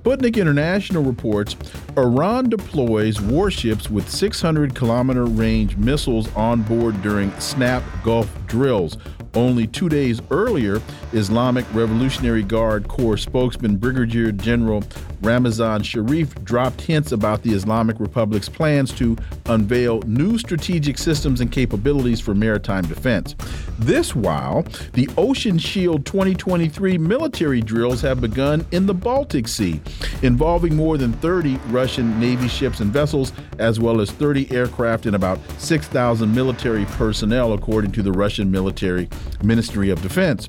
Sputnik International reports Iran deploys warships with 600 kilometer range missiles on board during Snap Gulf drills. Only two days earlier, Islamic Revolutionary Guard Corps spokesman Brigadier General Ramazan Sharif dropped hints about the Islamic Republic's plans to unveil new strategic systems and capabilities for maritime defense. This while the Ocean Shield 2023 military drills have begun in the Baltic Sea, involving more than 30 Russian Navy ships and vessels, as well as 30 aircraft and about 6,000 military personnel, according to the Russian military Ministry of Defense.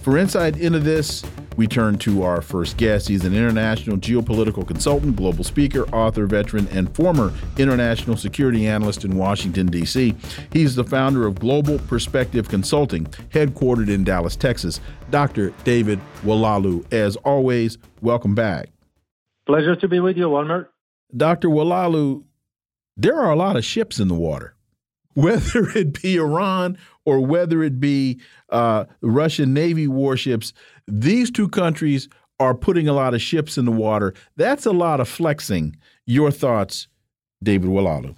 For insight into this, we turn to our first guest. He's an international geopolitical consultant, global speaker, author, veteran, and former international security analyst in Washington, D.C. He's the founder of Global Perspective Consulting, headquartered in Dallas, Texas. Dr. David Oualaalou, as always, welcome back. Pleasure to be with you, Wilmer. Dr. Oualaalou, there are a lot of ships in the water, whether it be Iran or whether it be uh, Russian Navy warships, these two countries are putting a lot of ships in the water. That's a lot of flexing. Your thoughts, David Oualaalou?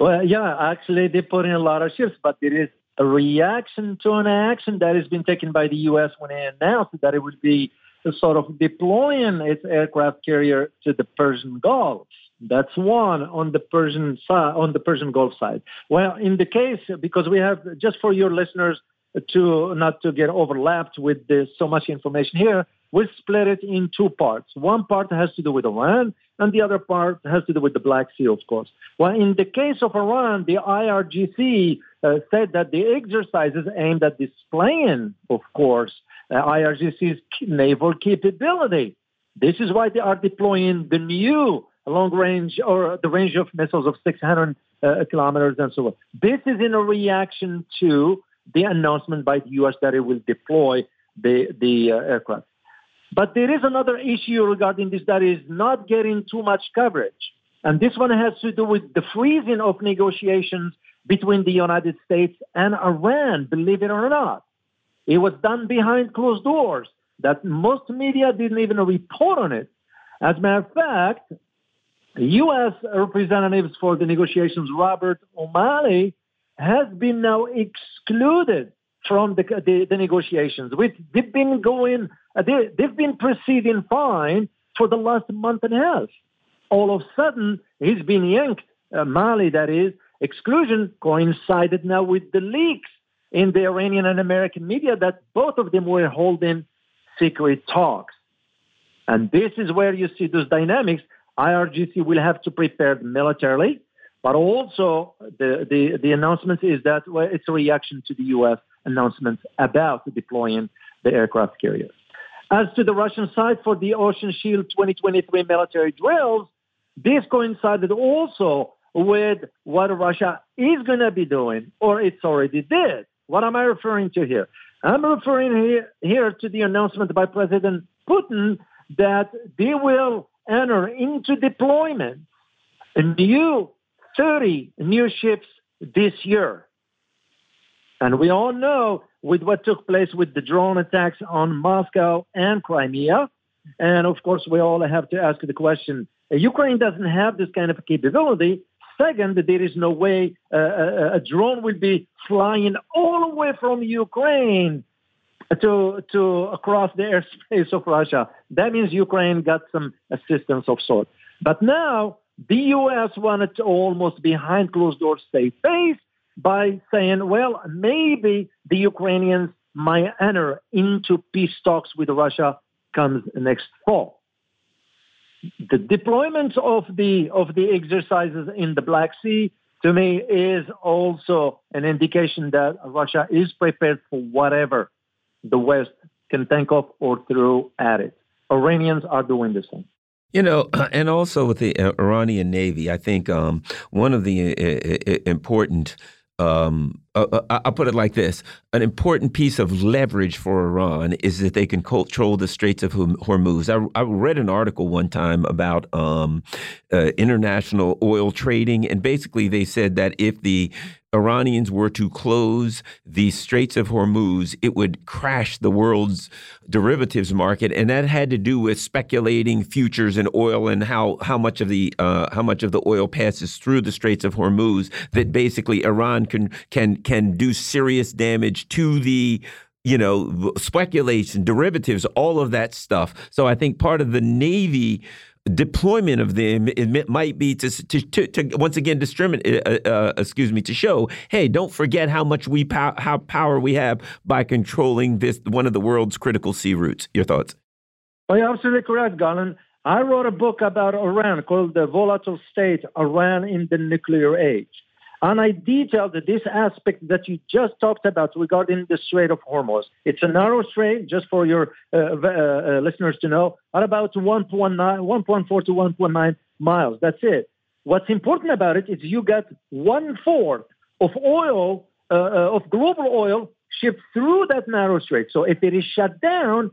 Well, yeah, actually, they're putting a lot of ships, but there is a reaction to an action that has been taken by the U.S. when it announced that it would be sort of deploying its aircraft carrier to the Persian Gulf. That's one on the Persian side, on the Persian Gulf side. Well, in the case, because we have just for your listeners to not to get overlapped with this, so much information here, we split it in two parts. One part has to do with Iran, and the other part has to do with the Black Sea, of course. Well, in the case of Iran, the IRGC uh, said that the exercises aimed at displaying, of course, uh, IRGC's naval capability. This is why they are deploying the new long range or the range of missiles of 600 uh, kilometers and so on. This is in a reaction to the announcement by the U.S. that it will deploy the, the uh, aircraft. But there is another issue regarding this that is not getting too much coverage. And this one has to do with the freezing of negotiations between the United States and Iran, believe it or not. It was done behind closed doors that most media didn't even report on it. As a matter of fact, U.S. representatives for the negotiations, Robert O'Malley, has been now excluded from the, the, the negotiations. Which they've been going, uh, they, they've been proceeding fine for the last month and a half. All of a sudden, he's been yanked. Uh, Malley, that is, exclusion coincided now with the leaks in the Iranian and American media that both of them were holding secret talks. And this is where you see those dynamics IRGC will have to prepare militarily, but also the, the, the announcement is that well, it's a reaction to the U.S. announcements about deploying the aircraft carriers. As to the Russian side for the Ocean Shield 2023 military drills, this coincided also with what Russia is going to be doing, or it's already did. What am I referring to here? I'm referring here, here to the announcement by President Putin that they will enter into deployment a new 30 new ships this year. And we all know with what took place with the drone attacks on Moscow and Crimea. And of course, we all have to ask the question Ukraine doesn't have this kind of capability. Second, there is no way uh, a, a drone will be flying all the way from Ukraine to to across the airspace of Russia. That means Ukraine got some assistance of sort. But now the U.S. wanted to almost behind closed doors save face by saying, well, maybe the Ukrainians might enter into peace talks with Russia comes next fall. The deployment of the of the exercises in the Black Sea to me is also an indication that Russia is prepared for whatever the West can think of or throw at it. Iranians are doing the same. You know, and also with the uh, Iranian Navy, I think um, one of the uh, important um, uh, uh I'll put it like this: an important piece of leverage for Iran is that they can control the Straits of Hormuz. I, I read an article one time about um, uh, international oil trading, and basically they said that if the Iranians were to close the Straits of Hormuz, it would crash the world's derivatives market, and that had to do with speculating futures in oil and how how much of the uh, how much of the oil passes through the Straits of Hormuz. That basically Iran can can can do serious damage to the you know speculation, derivatives, all of that stuff. So I think part of the Navy deployment of them it might be to to, to, to once again discriminate uh, uh, excuse me to show hey don't forget how much we pow how power we have by controlling this one of the world's critical sea routes. Your thoughts? Well you're absolutely correct Garland I wrote a book about Iran called the volatile state Iran in the nuclear age and I detailed this aspect that you just talked about regarding the Strait of Hormuz. It's a narrow strait, just for your uh, uh, uh, listeners to know, at about 1.9, 1.4 to 1.9 miles. That's it. What's important about it is you got one fourth of oil, uh, uh, of global oil, shipped through that narrow strait. So if it is shut down,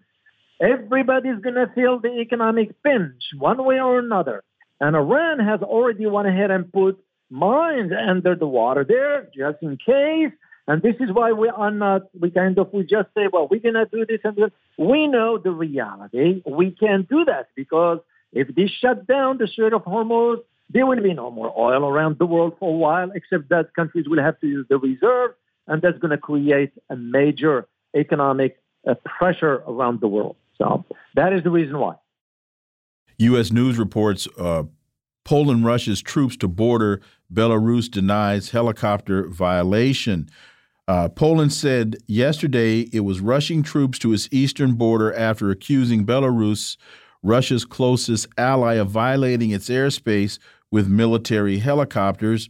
everybody's going to feel the economic pinch one way or another. And Iran has already went ahead and put mines under the water there just in case. And this is why we are not, we kind of, we just say, well, we're going to do this and this. We know the reality. We can't do that because if they shut down the Strait of Hormuz, there will be no more oil around the world for a while, except that countries will have to use the reserve. And that's going to create a major economic uh, pressure around the world. So that is the reason why. U.S. News reports uh, Poland rushes troops to border. Belarus denies helicopter violation. Uh, Poland said yesterday it was rushing troops to its eastern border after accusing Belarus, Russia's closest ally, of violating its airspace with military helicopters.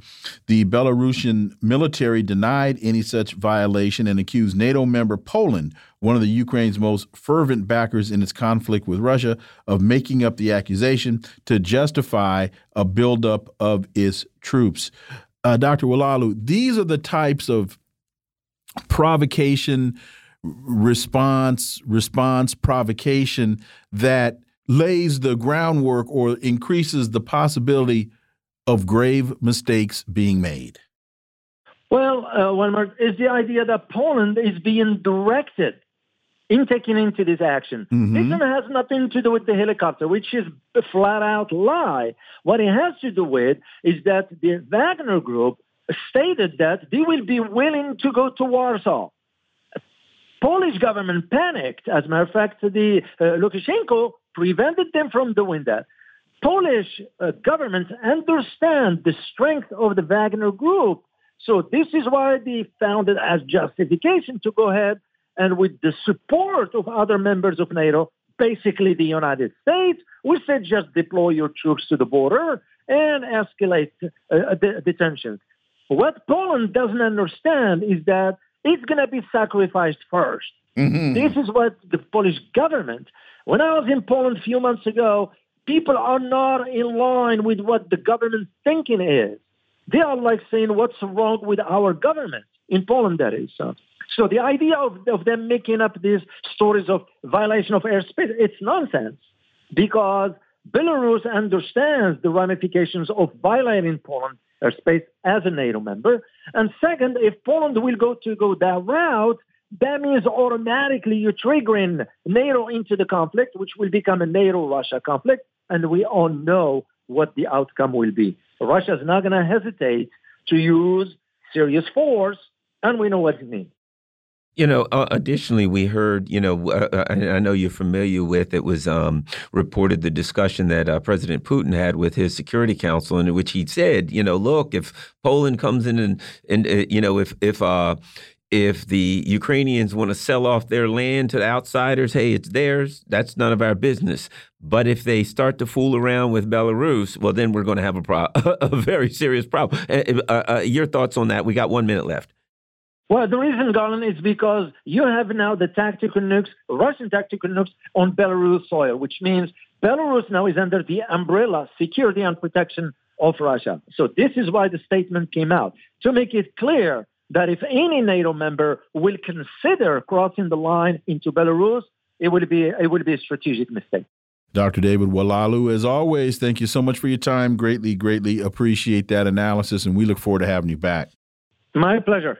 The Belarusian military denied any such violation and accused NATO member Poland, one of the Ukraine's most fervent backers in its conflict with Russia, of making up the accusation to justify a buildup of its troops. Uh, Dr. Oualaalou, these are the types of provocation, response, response, provocation that lays the groundwork or increases the possibility of grave mistakes being made? Well, uh, one more is the idea that Poland is being directed in taking into this action. Mm-hmm. This has nothing to do with the helicopter, which is a flat out lie. What it has to do with is that the Wagner Group stated that they will be willing to go to Warsaw. Polish government panicked. As a matter of fact, the uh, Lukashenko prevented them from doing that. Polish uh, governments understand the strength of the Wagner group. So this is why they found it as justification to go ahead and with the support of other members of NATO, basically the United States, we said just deploy your troops to the border and escalate uh, the, the tensions. What Poland doesn't understand is that it's going to be sacrificed 1st mm-hmm. This is what the Polish government when I was in Poland a few months ago, people are not in line with what the government thinking is. They are like saying, what's wrong with our government? In Poland, that is. So, so the idea of, of them making up these stories of violation of airspace, it's nonsense because Belarus understands the ramifications of violating Poland airspace as a NATO member. And second, if Poland will go to go that route, that means automatically you're triggering NATO into the conflict, which will become a NATO-Russia conflict, and we all know what the outcome will be. Russia is not going to hesitate to use serious force, and we know what it means. You know, uh, additionally, we heard, you know, uh, uh I know you're familiar with it was um, reported the discussion that uh, President Putin had with his Security Council, in which he said, you know, look, if Poland comes in and, and uh, you know, if if uh, if the Ukrainians want to sell off their land to outsiders, hey, it's theirs. That's none of our business. But if they start to fool around with Belarus, well, then we're going to have a, a very serious problem. Uh, uh, your thoughts on that? We got one minute left. Well, the reason, Garland, is because you have now the tactical nukes, Russian tactical nukes on Belarus soil, which means Belarus now is under the umbrella, security and protection of Russia. So this is why the statement came out to make it clear that if any NATO member will consider crossing the line into Belarus, it would be it would be a strategic mistake. Dr. David Oualaalou, as always, thank you so much for your time. Greatly, greatly appreciate that analysis, and we look forward to having you back. My pleasure.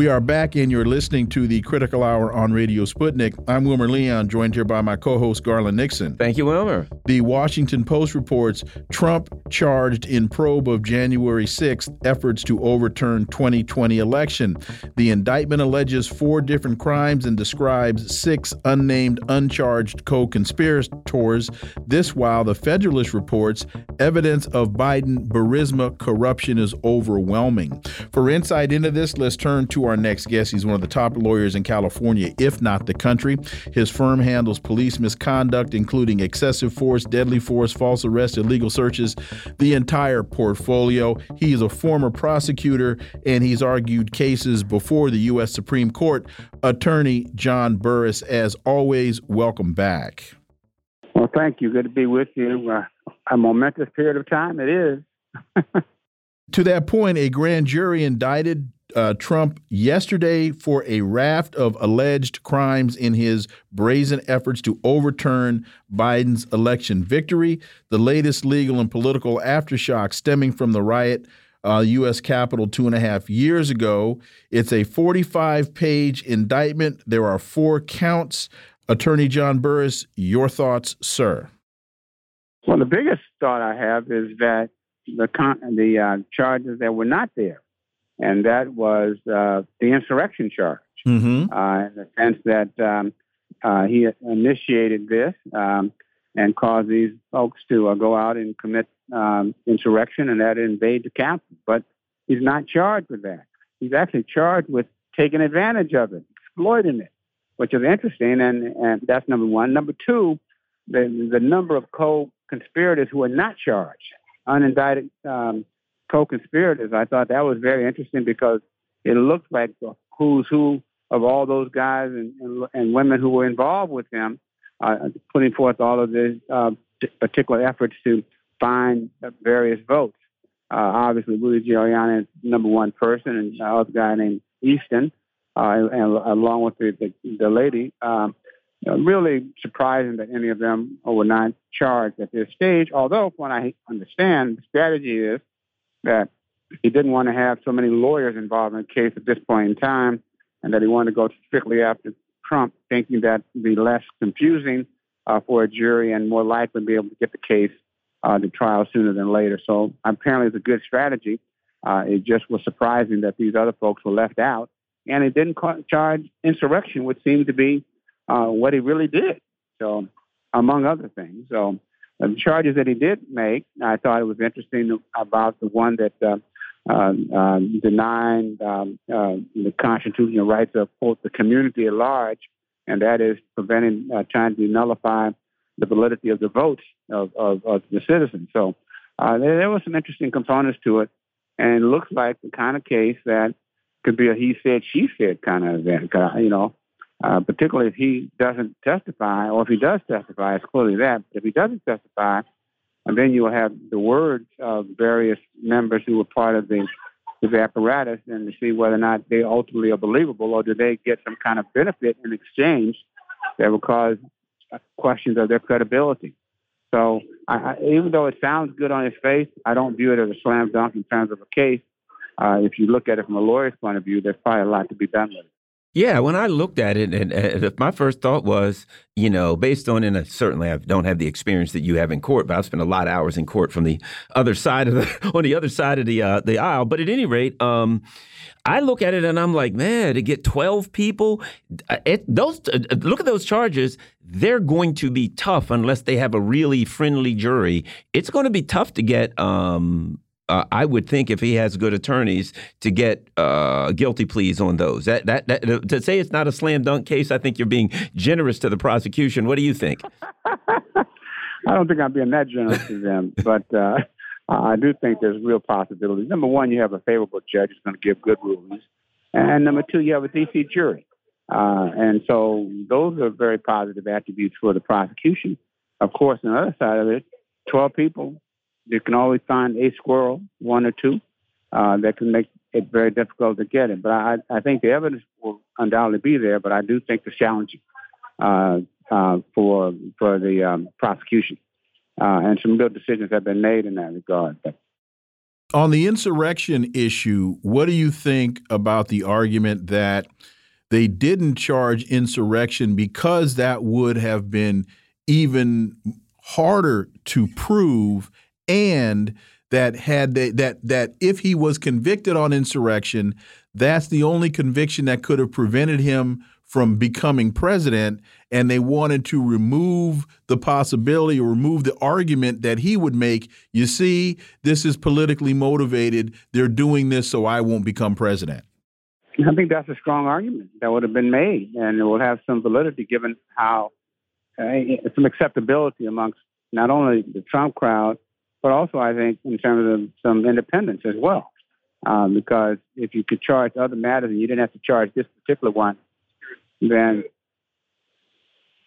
We are back, and you're listening to the Critical Hour on Radio Sputnik. I'm Wilmer Leon, joined here by my co host, Garland Nixon. Thank you, Wilmer. The Washington Post reports Trump charged in probe of January 6th efforts to overturn 2020 election. The indictment alleges four different crimes and describes six unnamed, uncharged co conspirators. This while the Federalist reports evidence of Biden Burisma corruption is overwhelming. For insight into this, let's turn to our next guest. He's one of the top lawyers in California, if not the country. His firm handles police misconduct, including excessive force, deadly force, false arrest, illegal searches, the entire portfolio. He is a former prosecutor and he's argued cases before the U.S. Supreme Court. Attorney John Burris, as always, welcome back. Well, thank you. Good to be with you. Uh, a momentous period of time. It is. to that point, a grand jury indicted uh, Trump yesterday for a raft of alleged crimes in his brazen efforts to overturn Biden's election victory. The latest legal and political aftershock stemming from the riot uh, U.S. Capitol two and a half years ago. It's a 45 page indictment. There are four counts. Attorney John Burris, your thoughts, sir? Well, the biggest thought I have is that the the uh, charges that were not there and that was uh, the insurrection charge. Mm-hmm. Uh, in the sense that um, uh, he initiated this um, and caused these folks to uh, go out and commit um, insurrection and that invade the capital. But he's not charged with that. He's actually charged with taking advantage of it, exploiting it, which is interesting. And, and that's number one. Number two, the, the number of co-conspirators who are not charged, unindicted um, co-conspirators. I thought that was very interesting because it looked like the who's who of all those guys and, and, and women who were involved with him, uh, putting forth all of these uh, particular efforts to find various votes. Uh, obviously, Rudy Giuliani is number one person, and the other guy named Easton, uh, and, and, along with the the, the lady. Um, really surprising that any of them were not charged at this stage. Although, when I understand, the strategy is that he didn't want to have so many lawyers involved in the case at this point in time, and that he wanted to go strictly after Trump, thinking that would be less confusing uh, for a jury and more likely to be able to get the case uh, to trial sooner than later. So apparently, it's a good strategy. Uh, it just was surprising that these other folks were left out, and it didn't charge insurrection, which seemed to be uh, what he really did. So, among other things. So the charges that he did make, I thought it was interesting about the one that uh, uh, uh, denying um, uh, the constitutional rights of quote the community at large, and that is preventing uh, trying to nullify the validity of the votes of, of, of the citizens. So uh, there, there were some interesting components to it, and it looks like the kind of case that could be a he said she said kind of event. You know, uh, particularly if he doesn't testify, or if he does testify, it's clearly that. But if he doesn't testify, and then you will have the words of various members who were part of the, the apparatus and to see whether or not they ultimately are believable or do they get some kind of benefit in exchange that will cause questions of their credibility. So I, even though it sounds good on its face, I don't view it as a slam dunk in terms of a case. Uh, if you look at it from a lawyer's point of view, there's probably a lot to be done with it. Yeah, when I looked at it, and, and my first thought was, you know, based on, and certainly I don't have the experience that you have in court, but I've spent a lot of hours in court from the other side of the on the other side of the uh, the aisle. But at any rate, um, I look at it and I'm like, man, to get 12 people, uh, it, those uh, look at those charges. They're going to be tough unless they have a really friendly jury. It's going to be tough to get um, uh, I would think if he has good attorneys to get uh, guilty pleas on those. That, that, that to say it's not a slam dunk case, I think you're being generous to the prosecution. What do you think? I don't think I'm being that generous to them, but uh, I do think there's real possibilities. Number one, you have a favorable judge who's going to give good rulings, and number two, you have a DC jury, uh, and so those are very positive attributes for the prosecution. Of course, on the other side of it, 12 people you can always find a squirrel, one or two, uh, that can make it very difficult to get it. But I, I think the evidence will undoubtedly be there. But I do think the challenge uh, uh, for for the um, prosecution uh, and some good decisions have been made in that regard. But, on the insurrection issue, what do you think about the argument that they didn't charge insurrection because that would have been even harder to prove and that had they, that that if he was convicted on insurrection, that's the only conviction that could have prevented him from becoming president and they wanted to remove the possibility or remove the argument that he would make you see this is politically motivated. They're doing this so I won't become president. I think that's a strong argument that would have been made and it will have some validity given how uh, some acceptability amongst not only the Trump crowd but also I think in terms of some independence as well. Um, because if you could charge other matters and you didn't have to charge this particular one, then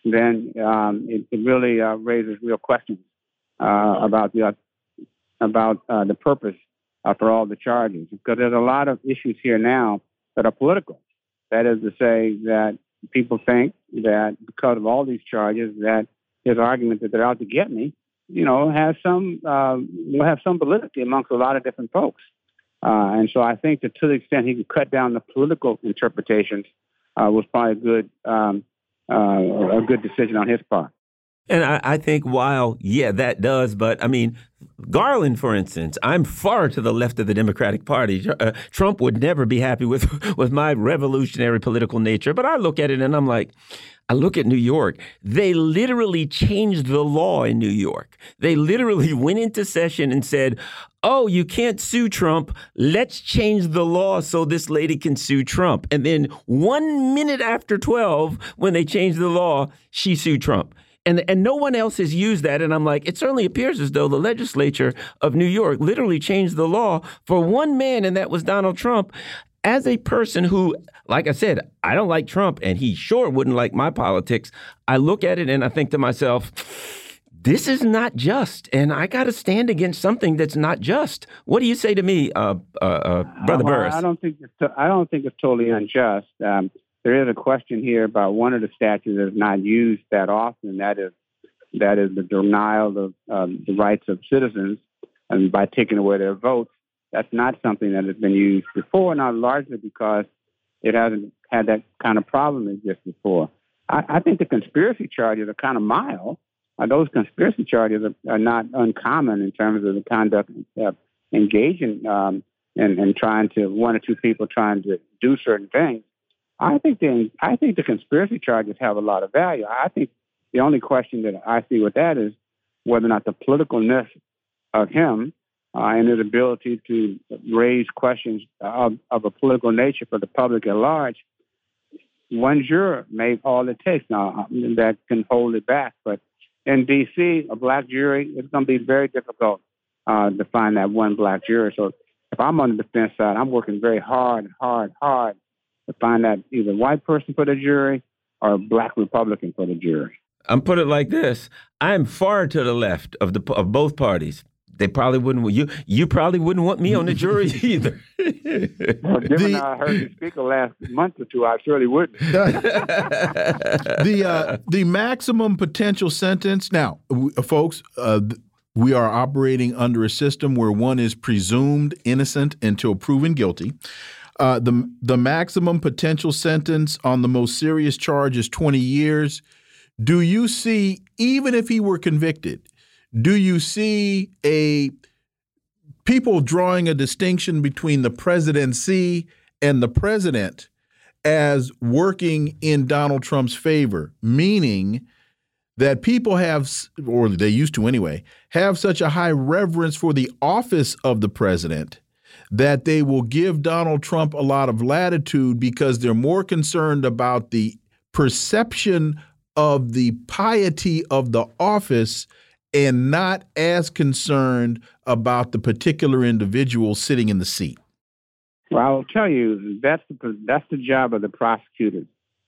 then um, it, it, really uh, raises real questions uh, about the uh, about the purpose uh, for all the charges. Because there's a lot of issues here now that are political. That is to say that people think that because of all these charges, that his argument that they're out to get me you know, has some uh, will have some validity amongst a lot of different folks. Uh, and so I think that to the extent he could cut down the political interpretations uh, was probably a good um, uh, a good decision on his part. And I, I, think while yeah that does, but I mean Garland, for instance, I'm far to the left of the Democratic Party. Uh, Trump would never be happy with with my revolutionary political nature, but I look at it and I'm like, I look at New York. They literally changed the law in New York. They literally went into session and said, Oh, you can't sue Trump. Let's change the law so this lady can sue Trump. And then one minute after 12, when they changed the law, she sued Trump. And, and no one else has used that. And I'm like, it certainly appears as though the legislature of New York literally changed the law for one man, and that was Donald Trump as a person who, like I said, I don't like Trump and he sure wouldn't like my politics, I look at it and I think to myself, this is not just, and I got to stand against something that's not just. What do you say to me, uh, uh, uh, Brother Burris? I don't think it's I don't think it's totally unjust. Um, there is a question here about one of the statutes that's not used that often. That is that is the denial of um, the rights of citizens, and by taking away their votes. That's not something that has been used before, not largely because it hasn't had that kind of problem exist before. I, I think the conspiracy charges are kind of mild. Uh, those conspiracy charges are, are, not uncommon in terms of the conduct of engaging um, in, in trying to one or two people trying to do certain things. I think the I think the conspiracy charges have a lot of value. I think the only question that I see with that is whether or not the politicalness of him uh, and his ability to raise questions of, of, a political nature for the public at large, one juror may all it takes now that can hold it back. But in D.C., a black jury, it's going to be very difficult uh, to find that one black juror. So if I'm on the defense side, I'm working very hard, hard, hard to find that either white person for the jury or a black Republican for the jury. I'm put it like this: I'm far to the left of the of both parties they probably wouldn't. You you probably wouldn't want me on the jury either. well, given the, I heard you speak the last month or two, I surely wouldn't. the uh, the maximum potential sentence. Now, folks, uh, we are operating under a system where one is presumed innocent until proven guilty. Uh, the the maximum potential sentence on the most serious charge is 20 years. Do you see, even if he were convicted, do you see a people drawing a distinction between the presidency and the president as working in Donald Trump's favor, meaning that people have, or they used to anyway, have such a high reverence for the office of the president that they will give Donald Trump a lot of latitude because they're more concerned about the perception of the piety of the office and not as concerned about the particular individual sitting in the seat. Well, I'll tell you that's the that's the job of the prosecutors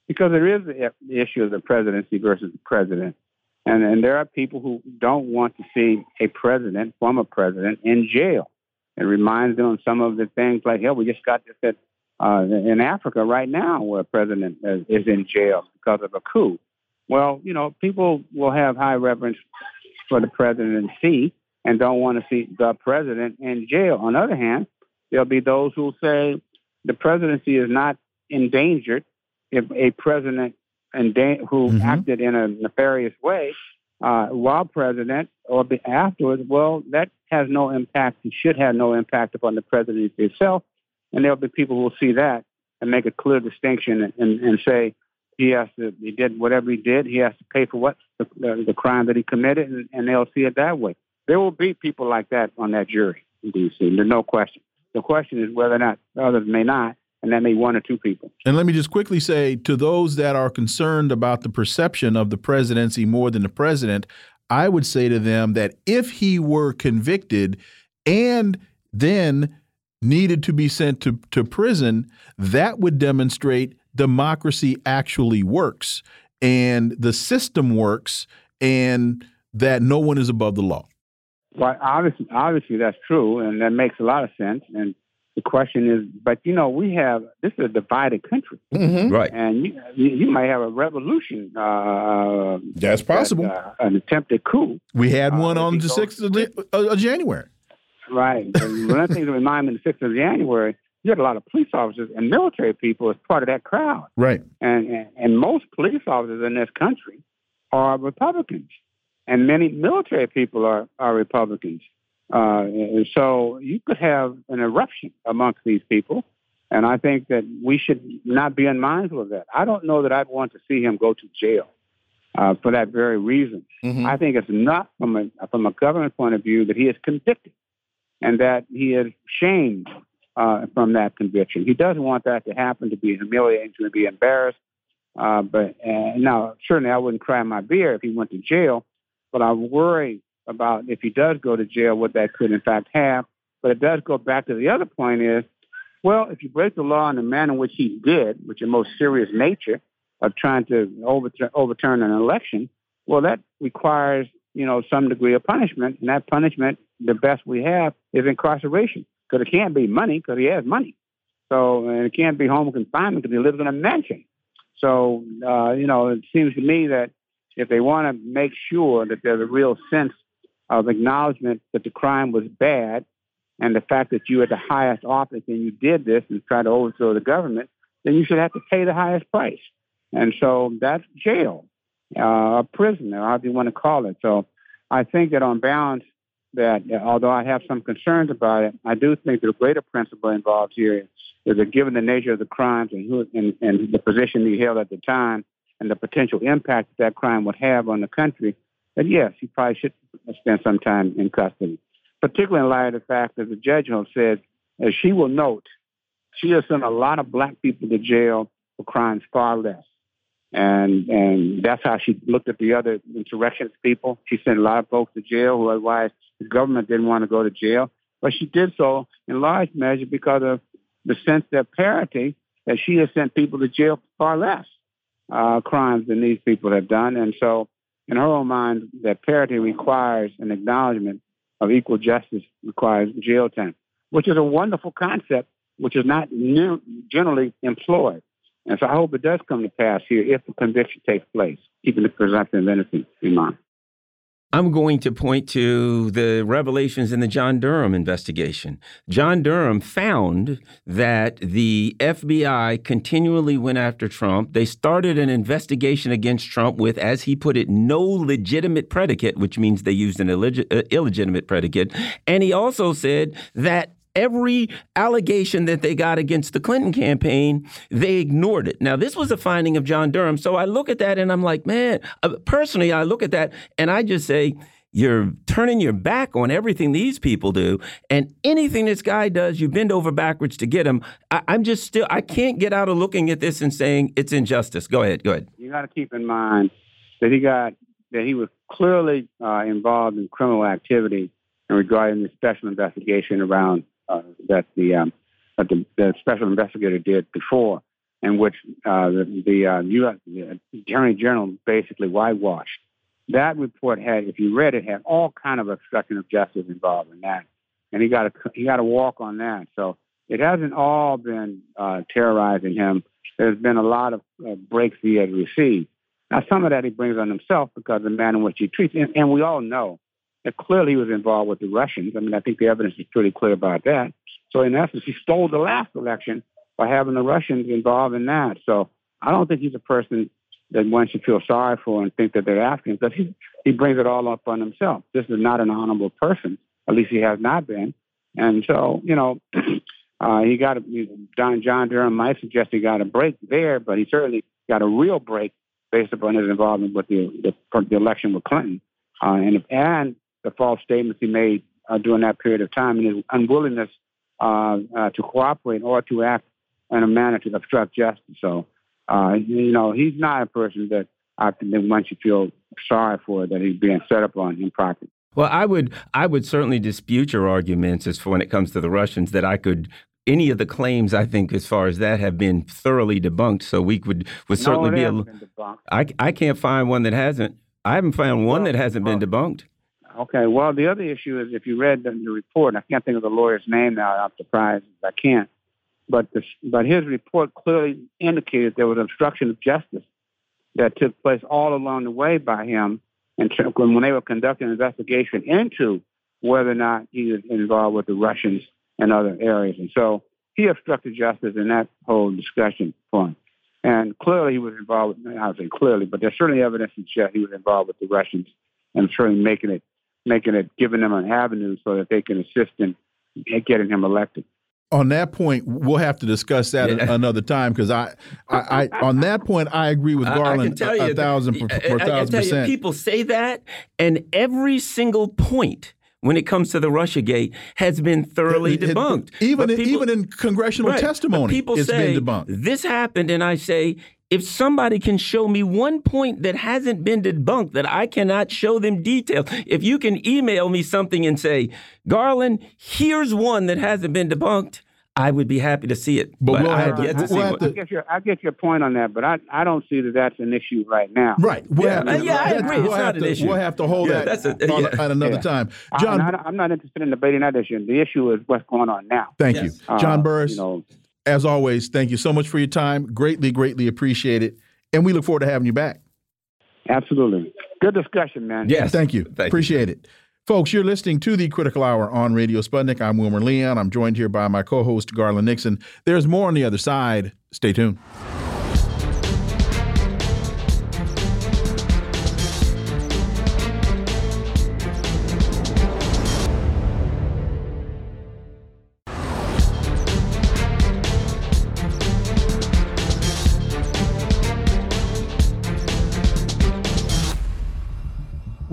because there is the issue of the presidency versus the president, and and there are people who don't want to see a president, former president, in jail. It reminds them of some of the things like hell. We just got this at, uh, in Africa right now, where a president is in jail because of a coup. Well, you know, people will have high reverence for the presidency and don't want to see the president in jail. On the other hand, there'll be those who say the presidency is not endangered if a president who mm-hmm. acted in a nefarious way uh, while president or afterwards, well, that has no impact and should have no impact upon the presidency itself. And there'll be people who will see that and make a clear distinction and, and, and say he has to, he did whatever he did, he has to pay for what the, the, the crime that he committed, and, and they'll see it that way. There will be people like that on that jury in D.C. There's no question. The question is whether or not others may not, and that may one or two people. And let me just quickly say to those that are concerned about the perception of the presidency more than the president, I would say to them that if he were convicted and then needed to be sent to, to prison, that would demonstrate democracy actually works and the system works and that no one is above the law. Well, obviously, obviously that's true, and that makes a lot of sense. And the question is, but you know, we have this is a divided country, mm -hmm. right? And you, you, might have a revolution. Uh, that's possible. That, uh, an attempted coup. We had uh, one on the sixth of, of, January. Right. one of the things that remind me of the sixth of January, you had a lot of police officers and military people as part of that crowd. Right. And and, and most police officers in this country are Republicans and many military people are, are Republicans. Uh, so you could have an eruption amongst these people, and I think that we should not be unmindful of that. I don't know that I'd want to see him go to jail uh, for that very reason. Mm-hmm. I think it's not from a from a government point of view that he is convicted and that he is shamed uh, from that conviction. He doesn't want that to happen, to be humiliated, to be embarrassed. Uh, but uh, now, certainly, I wouldn't cry my beer if he went to jail. But I worry about if he does go to jail, what that could in fact have. But it does go back to the other point is, well, if you break the law in the manner in which he did, which is most serious nature of trying to overturn, overturn an election, well, that requires, you know, some degree of punishment. And that punishment, the best we have is incarceration because it can't be money because he has money. So, and it can't be home confinement because he lives in a mansion. So, uh, you know, it seems to me that if they want to make sure that there's a real sense of acknowledgement that the crime was bad and the fact that you at the highest office and you did this and tried to overthrow the government, then you should have to pay the highest price. And so that's jail, uh, a prison, or however you want to call it. So I think that on balance, that although I have some concerns about it, I do think the greater principle involved here is that given the nature of the crimes and, who, and, and the position he held at the time, and the potential impact that, that crime would have on the country, that yes, he probably should spend some time in custody. Particularly in light of the fact that the judge said, as she will note, she has sent a lot of black people to jail for crimes far less. And and that's how she looked at the other insurrectionist people. She sent a lot of folks to jail who otherwise the government didn't want to go to jail. But she did so in large measure because of the sense of parity that she has sent people to jail far less uh, crimes than these people have done. And so, in her own mind, that parity requires an acknowledgement of equal justice, requires jail time, which is a wonderful concept, which is not new, generally employed. And so I hope it does come to pass here if the conviction takes place, keeping the presumption of innocence in mind. I'm going to point to the revelations in the John Durham investigation. John Durham found that the FBI continually went after Trump. They started an investigation against Trump with, as he put it, no legitimate predicate, which means they used an uh, illegitimate predicate. And he also said that every allegation that they got against the Clinton campaign, they ignored it. Now, this was a finding of John Durham. So I look at that and I'm like, man, uh, personally, I look at that and I just say, you're turning your back on everything these people do, and anything this guy does, you bend over backwards to get him. I, am just still, I can't get out of looking at this and saying it's injustice. Go ahead, go ahead. You got to keep in mind that he got that he was clearly uh, involved in criminal activity and regarding the special investigation around uh, that the um, that the, the, special investigator did before, in which uh, the, the uh, U.S. The Attorney General basically whitewashed. That report had, if you read it, had all kind of obstruction of justice involved in that, and he got a he got a walk on that. So it hasn't all been uh, terrorizing him. There's been a lot of uh, breaks he has received. Now, some of that he brings on himself because of the manner in which he treats, and, and we all know that clearly he was involved with the Russians. I mean, I think the evidence is pretty clear about that. So in essence, he stole the last election by having the Russians involved in that. So I don't think he's a person that one should feel sorry for and think that they're after him because he, he brings it all up on himself. This is not an honorable person. At least he has not been. And so, you know, uh, he got a, John, John Durham might suggest he got a break there, but he certainly got a real break based upon his involvement with the, the, the election with Clinton. Uh, and, and the false statements he made uh, during that period of time and his unwillingness uh, uh, to cooperate or to act in a manner to obstruct justice. So, uh, you know, he's not a person that I think that one should feel sorry for that he's being set up on improperly. Well, I would I would certainly dispute your arguments as for when it comes to the Russians that I could any of the claims I think as far as that have been thoroughly debunked. So we would would certainly no, be a. I I can't find one that hasn't. I haven't found one well, that hasn't well, been debunked. Okay. Well, the other issue is if you read the, the report, I can't think of the lawyer's name now. I'm surprised I can't. But the, but his report clearly indicated there was obstruction of justice that took place all along the way by him, and when they were conducting an investigation into whether or not he was involved with the Russians and other areas, and so he obstructed justice in that whole discussion point. And clearly, he was involved. With, I say clearly, but there's certainly evidence that he was involved with the Russians and certainly making it making it, giving them an avenue so that they can assist in getting him elected. On that point, we'll have to discuss that yeah. another time because I, I, I, on that point, I agree with Garland a, a, thousand per, per I, thousand percent. You, people say that, and every single point when it comes to the Russia Gate has been thoroughly debunked. Even in, even in congressional right, testimony, people it's say, been debunked. This happened, and I say if somebody can show me one point that hasn't been debunked that I cannot show them detail, if you can email me something and say, Garland, here's one that hasn't been debunked, I would be happy to see it. But, but we'll I have yet to, see we'll I get your I get your point on that, but I, I don't see that that's an issue right now. Right. We'll yeah, to, yeah, I agree. We'll it's not to, an issue. We'll have to hold yeah, that a, on, yeah. at another time. John, I'm not, I'm not, interested in debating that issue. The issue is what's going on now. Thank yes. you, John uh, Burris. You know, as always, thank you so much for your time. Greatly, greatly appreciate it. And we look forward to having you back. Absolutely. Good discussion, man. Yes. Thank you. Thank Appreciate you. it. Folks, you're listening to the Critical Hour on Radio Sputnik. I'm Wilmer Leon. I'm joined here by my co host, Garland Nixon. There's more on the other side. Stay tuned.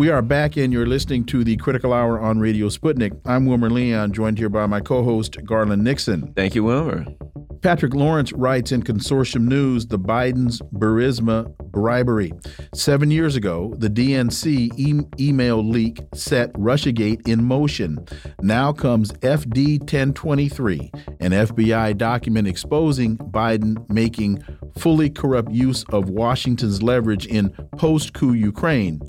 We are back, and you're listening to the Critical Hour on Radio Sputnik. I'm Wilmer Leon, joined here by my co host, Garland Nixon. Thank you, Wilmer. Patrick Lawrence writes in Consortium News the Biden's Burisma bribery. Seven years ago, the DNC e email leak set Russiagate in motion. Now comes FD 1023, an FBI document exposing Biden making fully corrupt use of Washington's leverage in post coup Ukraine.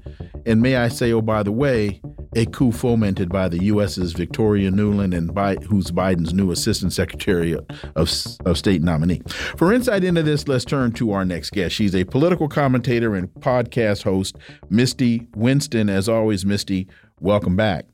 And may I say, oh, by the way, a coup fomented by the U.S.'s Victoria Nuland and by, who's Biden's new Assistant Secretary of, of State nominee. For insight into this, let's turn to our next guest. She's a political commentator and podcast host, Misty Winston. As always, Misty, welcome back.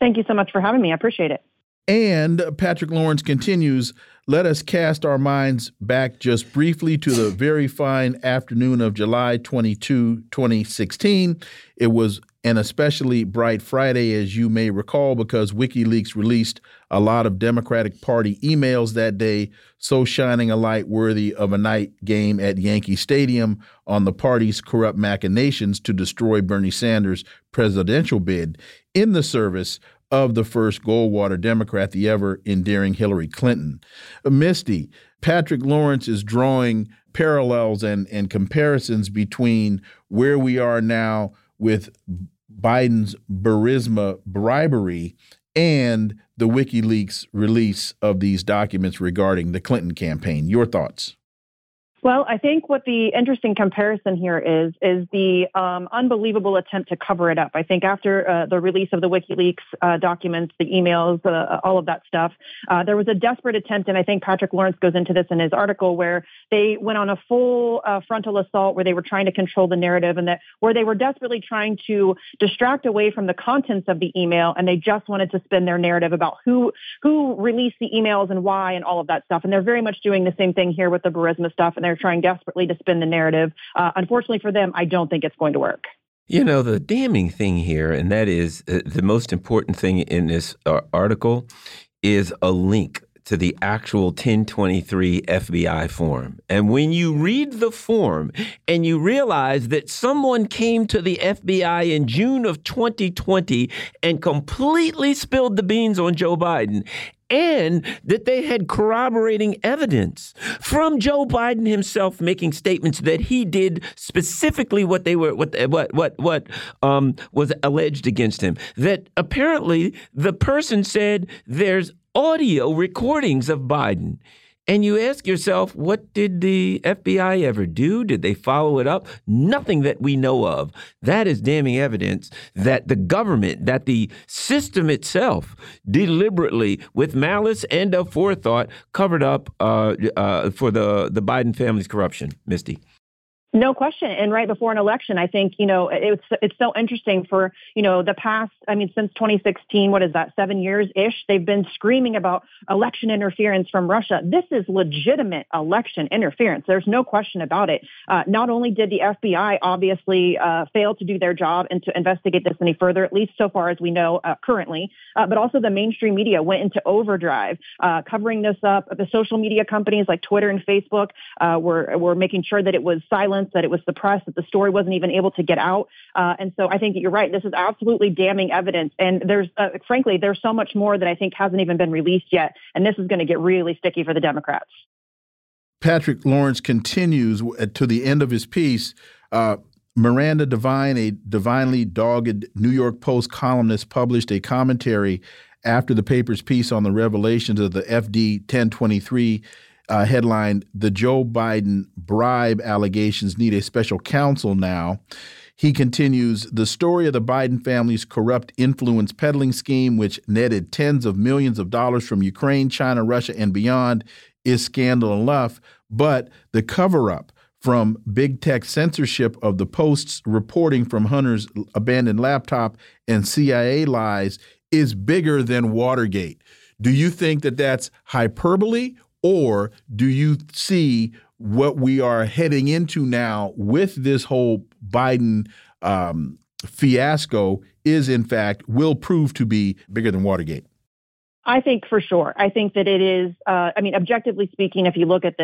Thank you so much for having me. I appreciate it. And Patrick Lawrence continues let us cast our minds back just briefly to the very fine afternoon of July 22, 2016. It was an especially bright Friday, as you may recall, because WikiLeaks released a lot of Democratic Party emails that day, so shining a light worthy of a night game at Yankee Stadium on the party's corrupt machinations to destroy Bernie Sanders' presidential bid in the service of the first Goldwater Democrat, the ever endearing Hillary Clinton. Misty, Patrick Lawrence is drawing parallels and, and comparisons between where we are now with Biden's Burisma bribery and the WikiLeaks release of these documents regarding the Clinton campaign. Your thoughts? Well, I think what the interesting comparison here is is the um, unbelievable attempt to cover it up. I think after uh, the release of the WikiLeaks uh, documents, the emails, uh, all of that stuff, uh, there was a desperate attempt, and I think Patrick Lawrence goes into this in his article, where they went on a full uh, frontal assault, where they were trying to control the narrative, and that where they were desperately trying to distract away from the contents of the email, and they just wanted to spin their narrative about who who released the emails and why, and all of that stuff. And they're very much doing the same thing here with the Burisma stuff, and they're trying desperately to spin the narrative. Uh, unfortunately for them, I don't think it's going to work. You know, the damning thing here, and that is uh, the most important thing in this uh, article, is a link to the actual 1023 FBI form. And when you read the form and you realize that someone came to the FBI in June of 2020 and completely spilled the beans on Joe Biden and that they had corroborating evidence from Joe Biden himself making statements that he did specifically what they were what what what what um, was alleged against him. That apparently the person said there's audio recordings of Biden. And you ask yourself, what did the FBI ever do? Did they follow it up? Nothing that we know of. That is damning evidence that the government, that the system itself, deliberately, with malice and a forethought, covered up uh, uh, for the, the Biden family's corruption. Misty. No question. And right before an election, I think, you know, it's it's so interesting for, you know, the past, I mean, since 2016, what is that, seven years ish, they've been screaming about election interference from Russia. This is legitimate election interference. There's no question about it. Uh, not only did the FBI obviously uh, fail to do their job and to investigate this any further, at least so far as we know uh, currently, uh, but also the mainstream media went into overdrive, uh, covering this up. The social media companies like Twitter and Facebook uh, were, were making sure that it was silent that it was suppressed, that the story wasn't even able to get out. Uh, and so I think that you're right. This is absolutely damning evidence. And there's, uh, frankly, there's so much more that I think hasn't even been released yet. And this is going to get really sticky for the Democrats. Patrick Lawrence continues to the end of his piece. Uh, Miranda Devine, a divinely dogged New York Post columnist, published a commentary after the paper's piece on the revelations of the FD 1023 uh, headlined The Joe Biden Bribe Allegations Need a Special Counsel Now. He continues The story of the Biden family's corrupt influence peddling scheme, which netted tens of millions of dollars from Ukraine, China, Russia, and beyond, is scandal enough. But the cover up from big tech censorship of the Post's reporting from Hunter's abandoned laptop and CIA lies is bigger than Watergate. Do you think that that's hyperbole or do you see what we are heading into now with this whole Biden um, fiasco is, in fact, will prove to be bigger than Watergate? I think for sure. I think that it is. Uh, I mean, objectively speaking, if you look at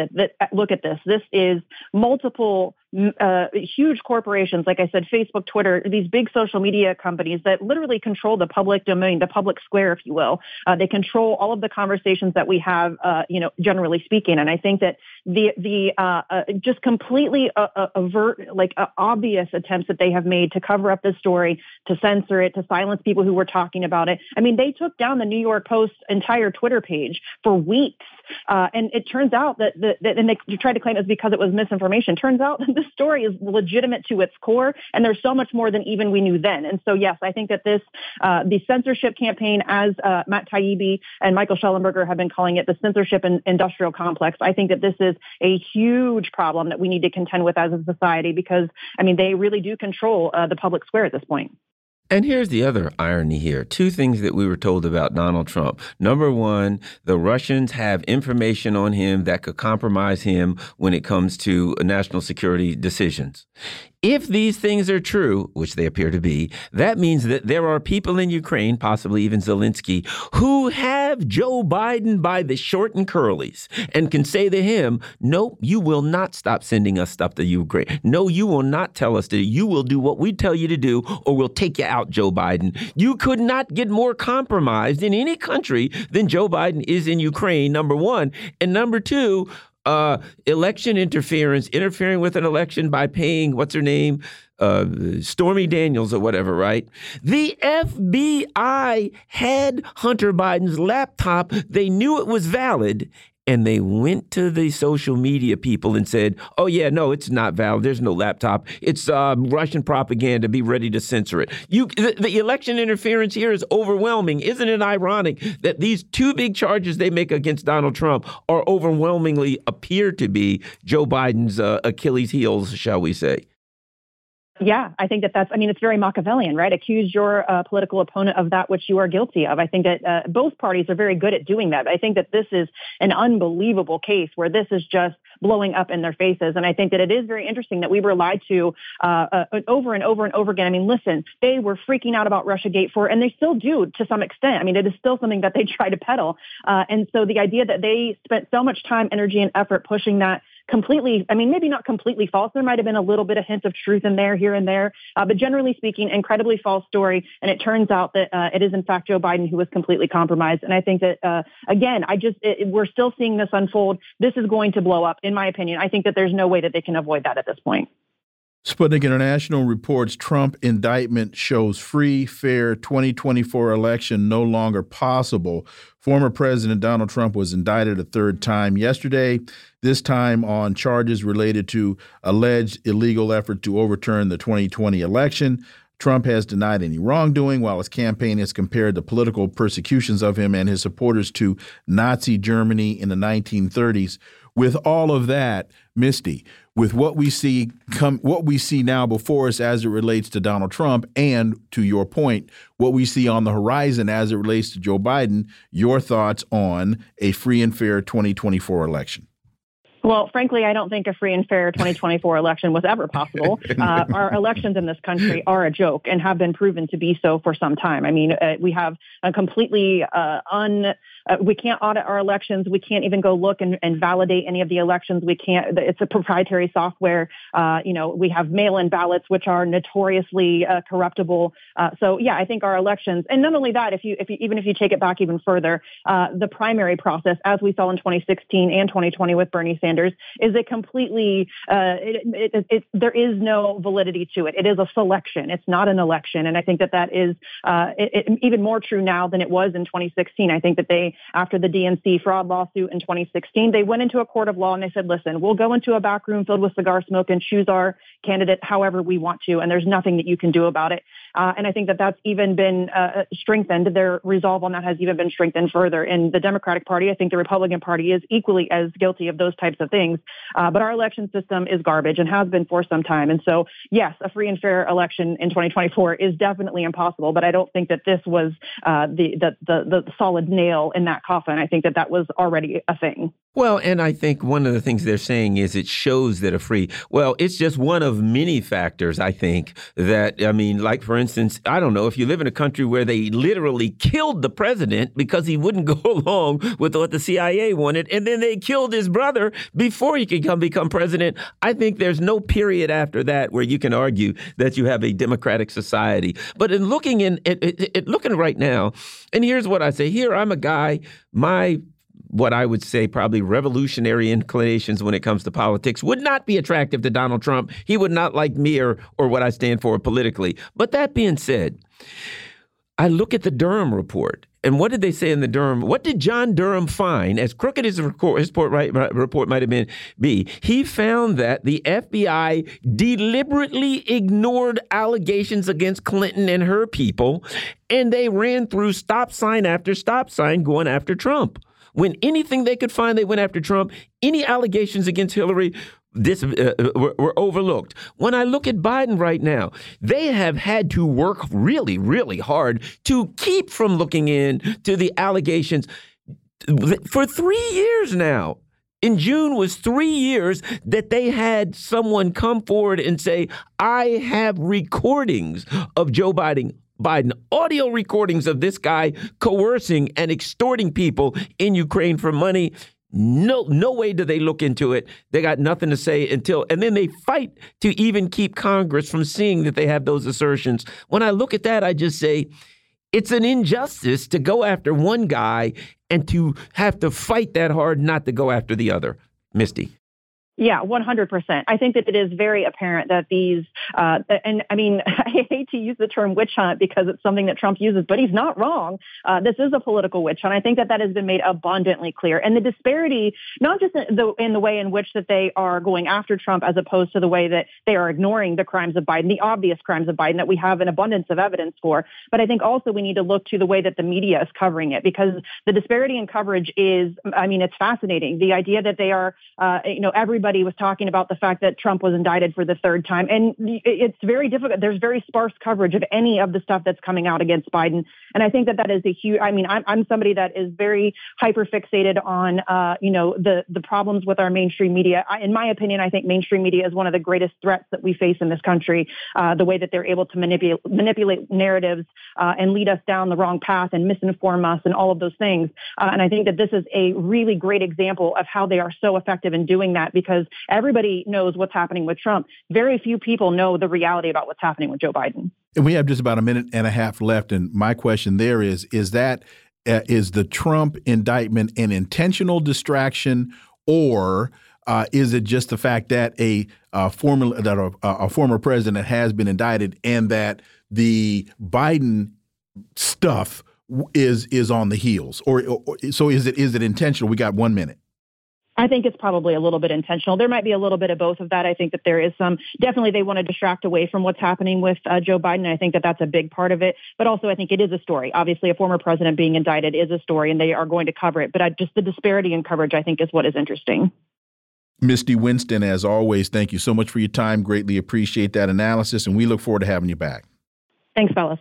look at this. This is multiple uh, huge corporations, like I said, Facebook, Twitter, these big social media companies that literally control the public domain, the public square, if you will. Uh, they control all of the conversations that we have, uh, you know, generally speaking. And I think that the the uh, uh, just completely uh, avert, like obvious attempts that they have made to cover up this story, to censor it, to silence people who were talking about it. I mean, they took down the New York Post's entire Twitter page for weeks Uh, and it turns out that, the, that and they tried to claim it was because it was misinformation. Turns out this story is legitimate to its core, and there's so much more than even we knew then. And so, yes, I think that this uh, the censorship campaign, as uh, Matt Taibbi and Michael Shellenberger have been calling it, the censorship and industrial complex. I think that this is a huge problem that we need to contend with as a society because, I mean, they really do control uh, the public square at this point. And here's the other irony here. Two things that we were told about Donald Trump. Number one, the Russians have information on him that could compromise him when it comes to national security decisions. If these things are true, which they appear to be, that means that there are people in Ukraine, possibly even Zelensky, who have Joe Biden by the short and curlies and can say to him, Nope, you will not stop sending us stuff to Ukraine. No, you will not tell us to. You will do what we tell you to do, or we'll take you out, Joe Biden. You could not get more compromised in any country than Joe Biden is in Ukraine, number one. And number two, uh, election interference, interfering with an election by paying what's her name, uh, Stormy Daniels or whatever, right? The FBI had Hunter Biden's laptop. They knew it was valid, and they went to the social media people and said, "Oh yeah, no, it's not valid. There's no laptop. It's um, Russian propaganda. Be ready to censor it." You, the, the, election interference here is overwhelming. Isn't it ironic that these two big charges they make against Donald Trump are overwhelmingly appear to be Joe Biden's uh, Achilles' heels, shall we say? Yeah, I think that that's, I mean, it's very Machiavellian, right? Accuse your uh, political opponent of that which you are guilty of. I think that uh, both parties are very good at doing that. I think that this is an unbelievable case where this is just blowing up in their faces. And I think that it is very interesting that we were lied to uh, uh over and over and over again. I mean, listen, they were freaking out about Russiagate for, and they still do to some extent. I mean, it is still something that they try to peddle. Uh, and so the idea that they spent so much time, energy, and effort pushing that completely, I mean, maybe not completely false. There might have been a little bit of hint of truth in there, here and there, uh, but generally speaking, incredibly false story. And it turns out that uh, it is in fact Joe Biden who was completely compromised. And I think that uh, again, I just it, we're still seeing this unfold. This is going to blow up, in my opinion. I think that there's no way that they can avoid that at this point. Sputnik International reports Trump indictment shows free, fair 2024 election no longer possible. Former President Donald Trump was indicted a third time yesterday, this time on charges related to alleged illegal effort to overturn the 2020 election. Trump has denied any wrongdoing, while his campaign has compared the political persecutions of him and his supporters to Nazi Germany in the 1930s. With all of that, Misty, with what we see come what we see now before us as it relates to Donald Trump and to your point what we see on the horizon as it relates to Joe Biden your thoughts on a free and fair 2024 election well, frankly, I don't think a free and fair 2024 election was ever possible. Uh, our elections in this country are a joke and have been proven to be so for some time. I mean, uh, we have a completely uh, un uh, we can't audit our elections. We can't even go look and, and, validate any of the elections. We can't. It's a proprietary software. Uh, you know, we have mail-in ballots, which are notoriously uh, corruptible. Uh, so yeah, I think our elections, and not only that, if you, if you even if you take it back even further, uh, the primary process, as we saw in 2016 and 2020 with Bernie Sanders, is a completely. Uh, it, it, it, there is no validity to it. It is a selection. It's not an election, and I think that that is even more true now than it was in 2016. I think that they after the DNC fraud lawsuit in 2016, they went into a court of law and they said, listen, we'll go into a back room filled with cigar smoke and choose our candidate however we want to, and there's nothing that you can do about it. Uh, and I think that that's even been uh, strengthened. Their resolve on that has even been strengthened further. In the Democratic Party, I think the Republican Party is equally as guilty of those types of things. Uh, but our election system is garbage and has been for some time. And so, yes, a free and fair election in 2024 is definitely impossible. But I don't think that this was uh, the, the, the the solid nail in that coffin. I think that that was already a thing. Well, and I think one of the things they're saying is it shows that a free, well, it's just one of many factors, I think, that, I mean, like for instance, I don't know, if you live in a country where they literally killed the president because he wouldn't go along with what the CIA wanted, and then they killed his brother before he could come become president, I think there's no period after that where you can argue that you have a democratic society. But in looking in, at, at, at looking right now, and here's what I say here, I'm a guy, my what I would say probably revolutionary inclinations when it comes to politics would not be attractive to Donald Trump. He would not like me or, or what I stand for politically. But that being said, I look at the Durham report And what did they say in the Durham? What did John Durham find? As crooked as his report, right, report might have been, be he found that the FBI deliberately ignored allegations against Clinton and her people, and they ran through stop sign after stop sign going after Trump. When anything they could find, they went after Trump. Any allegations against Hillary this uh, uh, were, were, overlooked. When I look at Biden right now, they have had to work really, really hard to keep from looking in to the allegations for three years now. In June was three years that they had someone come forward and say, I have recordings of Joe Biden Biden audio recordings of this guy coercing and extorting people in Ukraine for money. No, no way do they look into it. They got nothing to say until, and then they fight to even keep Congress from seeing that they have those assertions. When I look at that, I just say it's an injustice to go after one guy and to have to fight that hard not to go after the other. Misty. Yeah, 100%. I think that it is very apparent that these, uh, and I mean, I hate to use the term witch hunt because it's something that Trump uses, but he's not wrong. Uh, this is a political witch hunt. I think that that has been made abundantly clear. And the disparity, not just in the, in the way in which that they are going after Trump as opposed to the way that they are ignoring the crimes of Biden, the obvious crimes of Biden that we have an abundance of evidence for. But I think also we need to look to the way that the media is covering it because the disparity in coverage is, I mean, it's fascinating. The idea that they are, uh, you know, everybody was talking about the fact that Trump was indicted for the third time. And it's very difficult. There's very sparse coverage of any of the stuff that's coming out against Biden. And I think that that is a huge, I mean, I'm, I'm somebody that is very hyper fixated on, uh, you know, the, the problems with our mainstream media. I, in my opinion, I think mainstream media is one of the greatest threats that we face in this country. Uh, the way that they're able to manipulate, manipulate narratives uh, and lead us down the wrong path and misinform us and all of those things. Uh, and I think that this is a really great example of how they are so effective in doing that because because everybody knows what's happening with Trump. Very few people know the reality about what's happening with Joe Biden. And we have just about a minute and a half left. And my question there is is that uh, is the Trump indictment an intentional distraction or uh, is it just the fact that a uh, former that a, a, former president has been indicted and that the Biden stuff is is on the heels, or, or so is it is it intentional? We got one minute. I think it's probably a little bit intentional. There might be a little bit of both of that. I think that there is some, definitely they want to distract away from what's happening with uh, Joe Biden. I think that that's a big part of it. But also, I think it is a story. Obviously, a former president being indicted is a story, and they are going to cover it. But I, just the disparity in coverage, I think, is what is interesting. Misty Winston, as always, thank you so much for your time. Greatly appreciate that analysis, and we look forward to having you back. Thanks, fellas.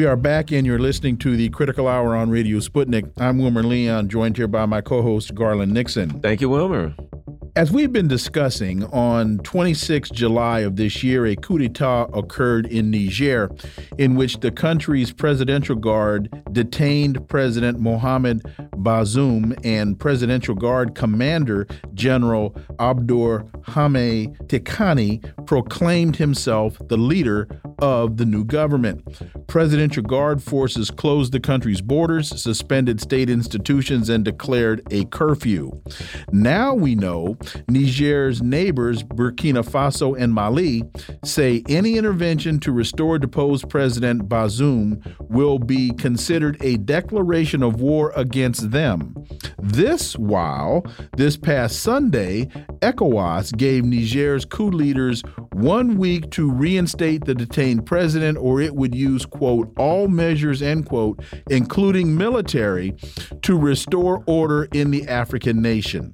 We are back, and you're listening to the Critical Hour on Radio Sputnik. I'm Wilmer Leon, joined here by my co host, Garland Nixon. Thank you, Wilmer. As we've been discussing, on 26 July of this year, a coup d'etat occurred in Niger in which the country's presidential guard detained President Mohamed Bazoum and presidential guard commander General Abdourahmane Tiani proclaimed himself the leader of the new government. Presidential guard forces closed the country's borders, suspended state institutions, and declared a curfew. Now we know Niger's neighbors, Burkina Faso and Mali, say any intervention to restore deposed President Bazoum will be considered a declaration of war against them. This while, this past Sunday, ECOWAS gave Niger's coup leaders one week to reinstate the detained president, or it would use, quote, all measures, end quote, including military, to restore order in the African nation.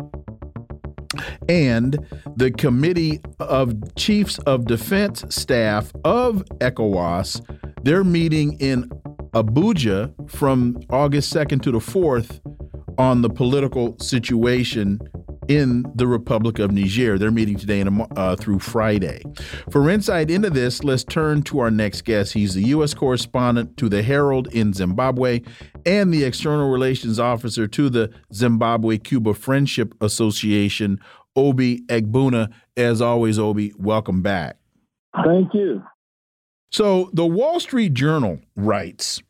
And the Committee of Chiefs of Defense Staff of ECOWAS, they're meeting in Abuja from August 2nd to the 4th on the political situation in the Republic of Niger. They're meeting today and, uh, through Friday. For insight into this, let's turn to our next guest. He's the U.S. correspondent to the Herald in Zimbabwe and the external relations officer to the Zimbabwe Cuba Friendship Association, Obi Egbuna. As always, Obi, welcome back. Thank you. So, the Wall Street Journal writes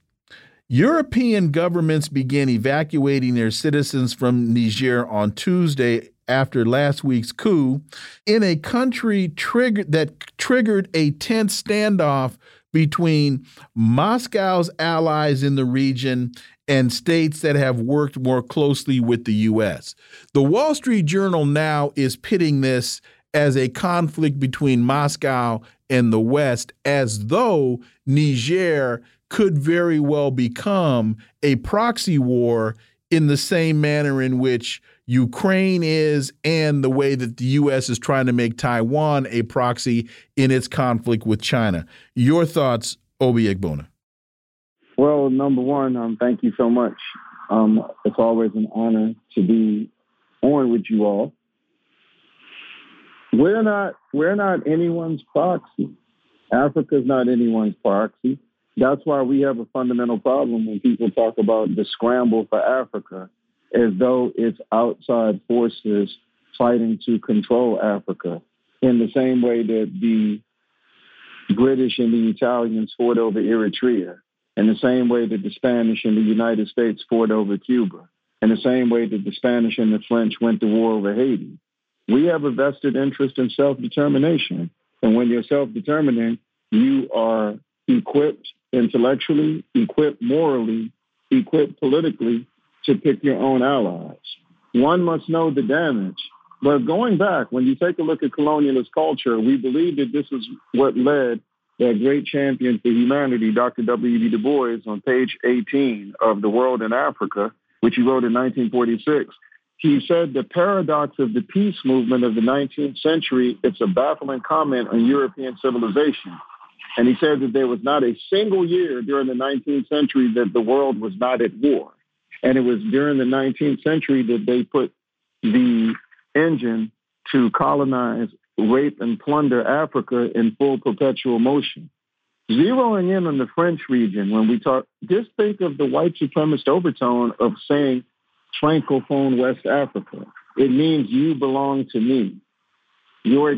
European governments began evacuating their citizens from Niger on Tuesday after last week's coup in a country triggered that triggered a tense standoff between Moscow's allies in the region and states that have worked more closely with the U.S. The Wall Street Journal now is pitting this as a conflict between Moscow and the West, as though Niger could very well become a proxy war in the same manner in which Ukraine is and the way that the U.S. is trying to make Taiwan a proxy in its conflict with China. Your thoughts, Obi Egbuna? Well, number one, um, thank you so much. Um, it's always an honor to be on with you all. We're not we're not anyone's proxy. Africa is not anyone's proxy. That's why we have a fundamental problem when people talk about the scramble for Africa as though it's outside forces fighting to control Africa in the same way that the British and the Italians fought over Eritrea, in the same way that the Spanish and the United States fought over Cuba, in the same way that the Spanish and the French went to war over Haiti. We have a vested interest in self determination. And when you're self determining, you are equipped intellectually, equipped morally, equipped politically to pick your own allies. One must know the damage. But going back, when you take a look at colonialist culture, we believe that this is what led that great champion for humanity, Dr. W.E.B. Du Bois, on page 18 of The World and Africa, which he wrote in 1946. He said the paradox of the peace movement of the 19th century, it's a baffling comment on European civilization. And he said that there was not a single year during the 19th century that the world was not at war. And it was during the 19th century that they put the engine to colonize, rape, and plunder Africa in full perpetual motion. Zeroing in on the French region, when we talk, just think of the white supremacist overtone of saying Francophone West Africa. It means you belong to me. Your,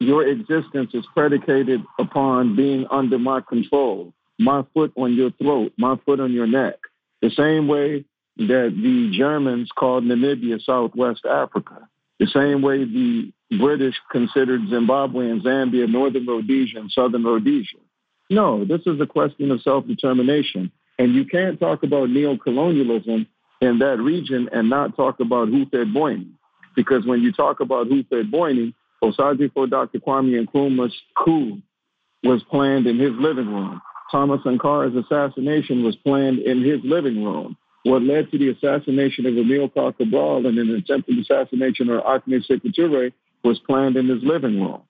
your existence is predicated upon being under my control, my foot on your throat, my foot on your neck. The same way that the Germans called Namibia Southwest Africa, the same way the British considered Zimbabwe and Zambia Northern Rhodesia and Southern Rhodesia. No, this is a question of self determination. And you can't talk about neo-colonialism in that region and not talk about Houphouët-Boigny. Because when you talk about Houphouët-Boigny, Osagyefo Dr. Kwame Nkrumah's coup was planned in his living room. Thomas Sankara's assassination was planned in his living room what led to the assassination of Amilcar Cabral and an attempted assassination of Ahmed Sekou Toure was planned in his living room.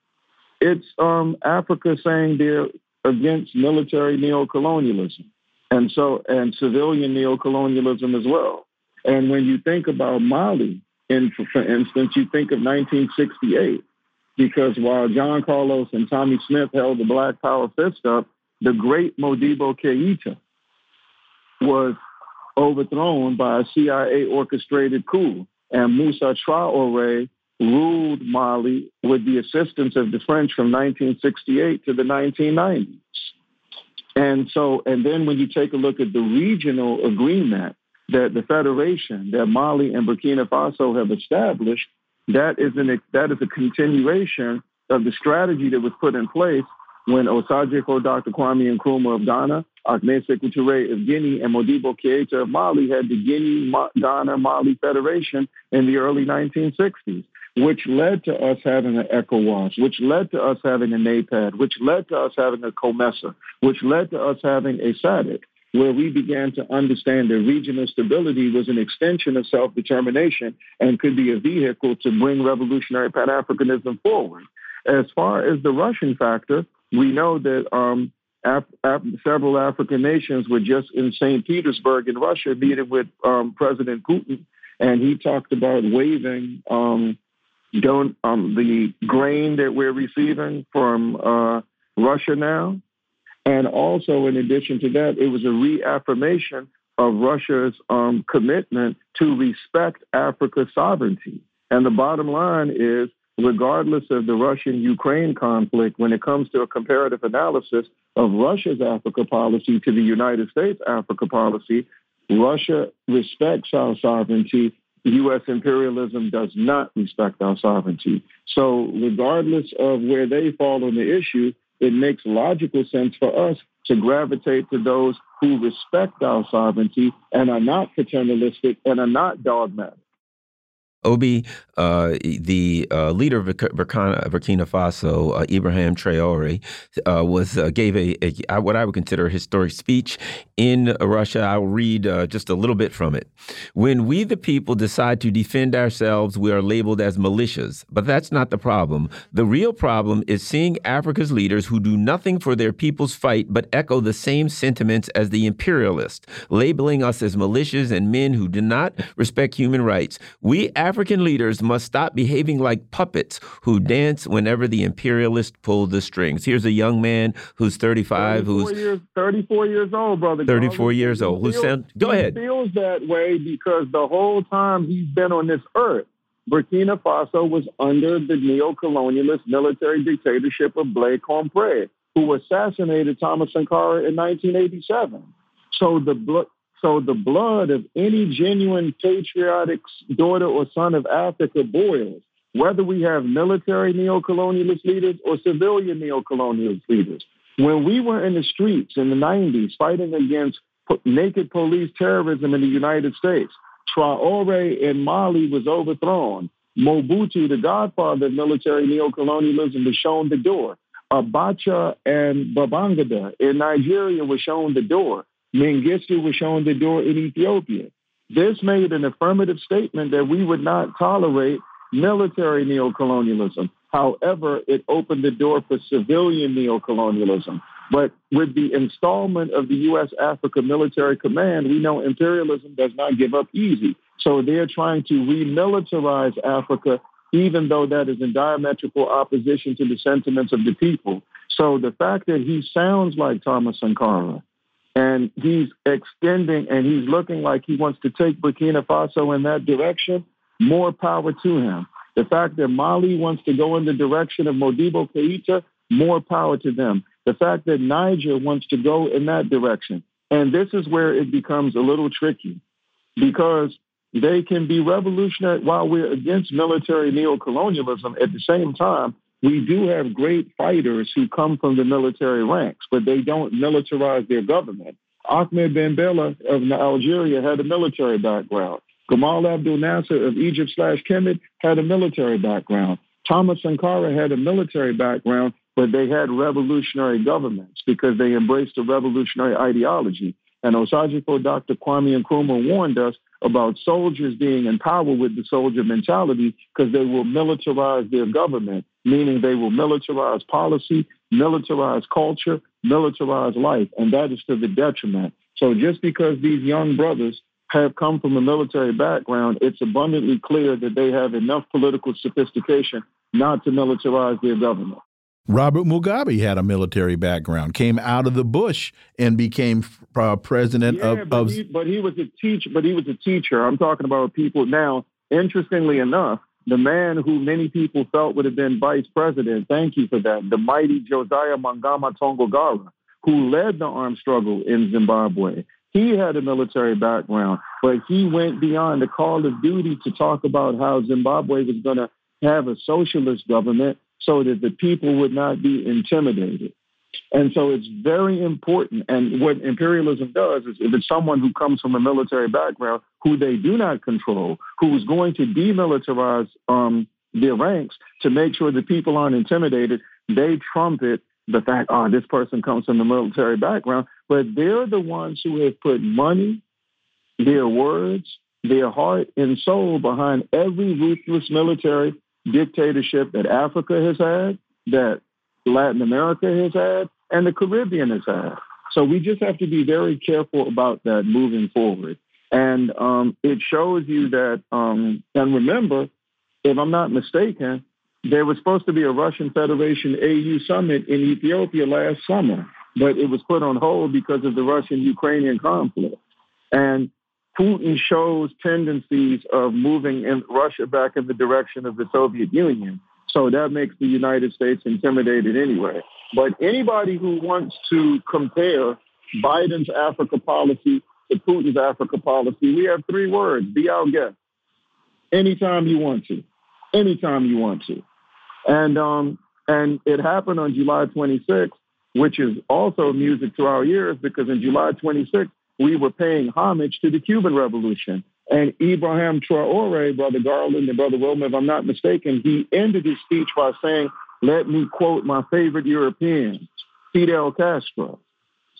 It's um, Africa saying they're against military neocolonialism and so and civilian neocolonialism as well. And when you think about Mali, in, for instance, you think of 1968, because while John Carlos and Tommie Smith held the Black Power fist up, the great Modibo Keita was overthrown by a CIA orchestrated coup. And Moussa Traore ruled Mali with the assistance of the French from 1968 to the 1990s. And so, and then when you take a look at the regional agreement that the Federation, that Mali and Burkina Faso have established, that is, an, that is a continuation of the strategy that was put in place when Osagyefo Dr. Kwame Nkrumah of Ghana Ahmed Sekou of Guinea and Modibo Keita of Mali had the Guinea Ghana Mali Federation in the early 1960s, which led to us having an ECOWAS, which led to us having a NEPAD, which led to us having a COMESA, which led to us having a SADC, where we began to understand that regional stability was an extension of self-determination and could be a vehicle to bring revolutionary Pan-Africanism forward. As far as the Russian factor, we know that um, Af- Af- several African nations were just in St. Petersburg in Russia meeting with um, President Putin, and he talked about waiving um, um, the grain that we're receiving from uh, Russia now. And also, in addition to that, it was a reaffirmation of Russia's um, commitment to respect Africa's sovereignty. And the bottom line is, regardless of the Russian Ukraine conflict, when it comes to a comparative analysis of Russia's Africa policy to the United States Africa policy, Russia respects our sovereignty. U.S. imperialism does not respect our sovereignty. So, regardless of where they fall on the issue, it makes logical sense for us to gravitate to those who respect our sovereignty and are not paternalistic and are not dogmatic. Obi, uh, the uh, leader of Burkina, Faso, uh, Ibrahim Traore, uh, was uh, gave a, a, what I would consider a historic speech in Russia. I'll read uh, just a little bit from it. When we, the people, decide to defend ourselves, we are labeled as militias. But that's not the problem. The real problem is seeing Africa's leaders who do nothing for their people's fight but echo the same sentiments as the imperialists, labeling us as militias and men who do not respect human rights. We African leaders must stop behaving like puppets who dance whenever the imperialists pull the strings. Here's a young man who's 35, who's years, 34 years old, brother. 34 years old. Who said, "Go ahead." Feels that way because the whole time he's been on this earth, Burkina Faso was under the neo-colonialist military dictatorship of Blaise Compaoré, who assassinated Thomas Sankara in 1987. So the so the blood of any genuine patriotic daughter or son of Africa boils, whether we have military neocolonialist leaders or civilian neocolonialist leaders. When we were in the streets in the 90s fighting against naked police terrorism in the United States, Traore in Mali was overthrown. Mobutu, the godfather of military neocolonialism, was shown the door. Abacha and Babangida in Nigeria were shown the door. Mengistu was shown the door in Ethiopia. This made an affirmative statement that we would not tolerate military neocolonialism. However, it opened the door for civilian neocolonialism. But with the installment of the U.S. Africa Military Command, we know imperialism does not give up easy. So they're trying to remilitarize Africa, even though that is in diametrical opposition to the sentiments of the people. So the fact that he sounds like Thomas Sankara, and he's extending and he's looking like he wants to take Burkina Faso in that direction, more power to him. The fact that Mali wants to go in the direction of Modibo Keita, more power to them. The fact that Niger wants to go in that direction. And this is where it becomes a little tricky because they can be revolutionary while we're against military neocolonialism at the same time we do have great fighters who come from the military ranks, but they don't militarize their government. Ahmed Ben Bella of Algeria had a military background. Gamal Abdel Nasser of Egypt slash Kemet had a military background. Thomas Sankara had a military background, but they had revolutionary governments because they embraced a revolutionary ideology. And Osagyefo Dr. Kwame Nkrumah warned us about soldiers being in power with the soldier mentality because they will militarize their government, meaning they will militarize policy, militarize culture, militarize life, and that is to the detriment. So just because these young brothers have come from a military background, it's abundantly clear that they have enough political sophistication not to militarize their government. Robert Mugabe had a military background, came out of the bush and became uh, president yeah, of. But, of he, but he was a teacher. But he was a teacher. I'm talking about people now. Interestingly enough, the man who many people felt would have been vice president. Thank you for that. The mighty Josiah Magama Tongogara, who led the armed struggle in Zimbabwe. He had a military background, but he went beyond the call of duty to talk about how Zimbabwe was going to have a socialist government so that the people would not be intimidated. And so it's very important. And what imperialism does is if it's someone who comes from a military background who they do not control, who is going to demilitarize um, their ranks to make sure that people aren't intimidated, they trumpet the fact, oh, this person comes from a military background. But they're the ones who have put money, their words, their heart and soul behind every ruthless military dictatorship that Africa has had, that Latin America has had, and the Caribbean has had. So we just have to be very careful about that moving forward. And um, it shows you that, um, and remember, if I'm not mistaken, there was supposed to be a Russian Federation AU summit in Ethiopia last summer, but it was put on hold because of the Russian Ukrainian conflict. And Putin shows tendencies of moving in Russia back in the direction of the Soviet Union. So that makes the United States intimidated anyway. But anybody who wants to compare Biden's Africa policy to Putin's Africa policy, we have three words be our guest. Anytime you want to. Anytime you want to. And um, and it happened on July 26th, which is also music to our ears because in July 26th, we were paying homage to the Cuban Revolution. And Ibrahim Traore, Brother Garland and Brother Wilmer, if I'm not mistaken, he ended his speech by saying, let me quote my favorite European, Fidel Castro.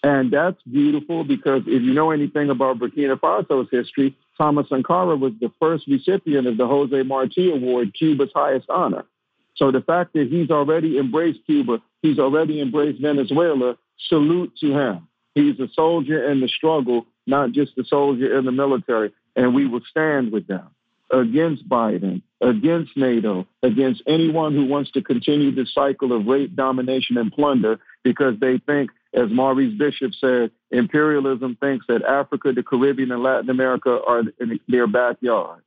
And that's beautiful because if you know anything about Burkina Faso's history, Thomas Sankara was the first recipient of the Jose Marti Award, Cuba's highest honor. So the fact that he's already embraced Cuba, he's already embraced Venezuela, salute to him. He's a soldier in the struggle, not just a soldier in the military. And we will stand with them against Biden, against NATO, against anyone who wants to continue the cycle of rape, domination, and plunder because they think, as Maurice Bishop said, imperialism thinks that Africa, the Caribbean, and Latin America are in their backyard.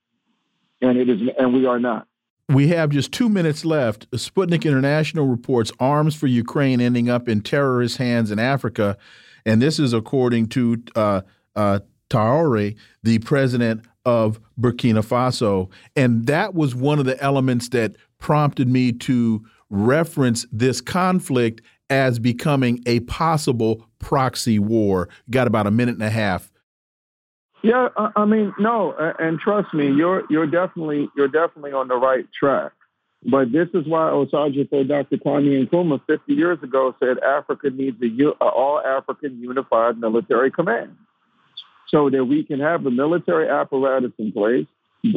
And it is, and we are not. We have just two minutes left. Sputnik International reports arms for Ukraine ending up in terrorist hands in Africa. And this is according to uh, uh, the president of Burkina Faso. And that was one of the elements that prompted me to reference this conflict as becoming a possible proxy war. Got about a minute and a half. Yeah, I mean, no, and trust me, you're you're definitely you're definitely on the right track. But this is why Osagyefo Dr. Kwame Nkrumah 50 years ago said Africa needs a all African unified military command so that we can have a military apparatus in place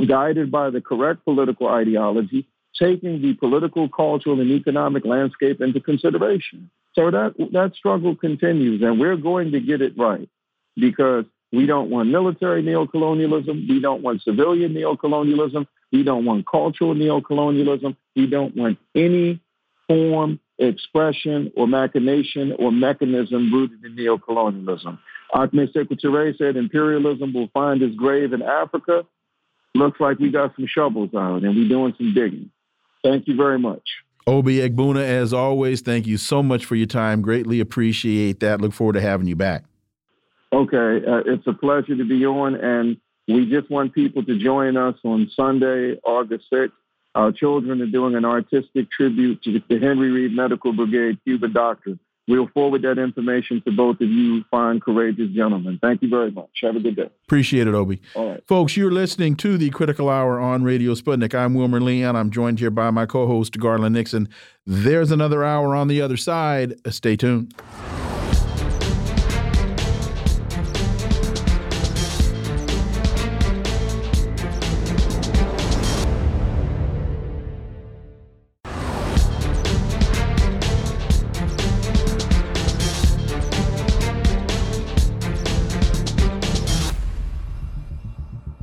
guided by the correct political ideology, taking the political, cultural, and economic landscape into consideration. So that, that struggle continues, and we're going to get it right because we don't want military neocolonialism. We don't want civilian neocolonialism. We don't want cultural neocolonialism. We don't want any form, expression, or machination or mechanism rooted in neocolonialism. Ahmed Sekou Toure said imperialism will find its grave in Africa. Looks like we got some shovels out and we're doing some digging. Thank you very much. Obi Egbuna, as always, thank you so much for your time. Greatly appreciate that. Look forward to having you back. Okay, uh, it's a pleasure to be on, and we just want people to join us on Sunday, August 6th. Our children are doing an artistic tribute to the Henry Reed Medical Brigade Cuba doctor. We'll forward that information to both of you, fine, courageous gentlemen. Thank you very much. Have a good day. Appreciate it, Obi. All right. Folks, you're listening to the Critical Hour on Radio Sputnik. I'm Wilmer Leon. I'm joined here by my co host, Garland Nixon. There's another hour on the other side. Stay tuned.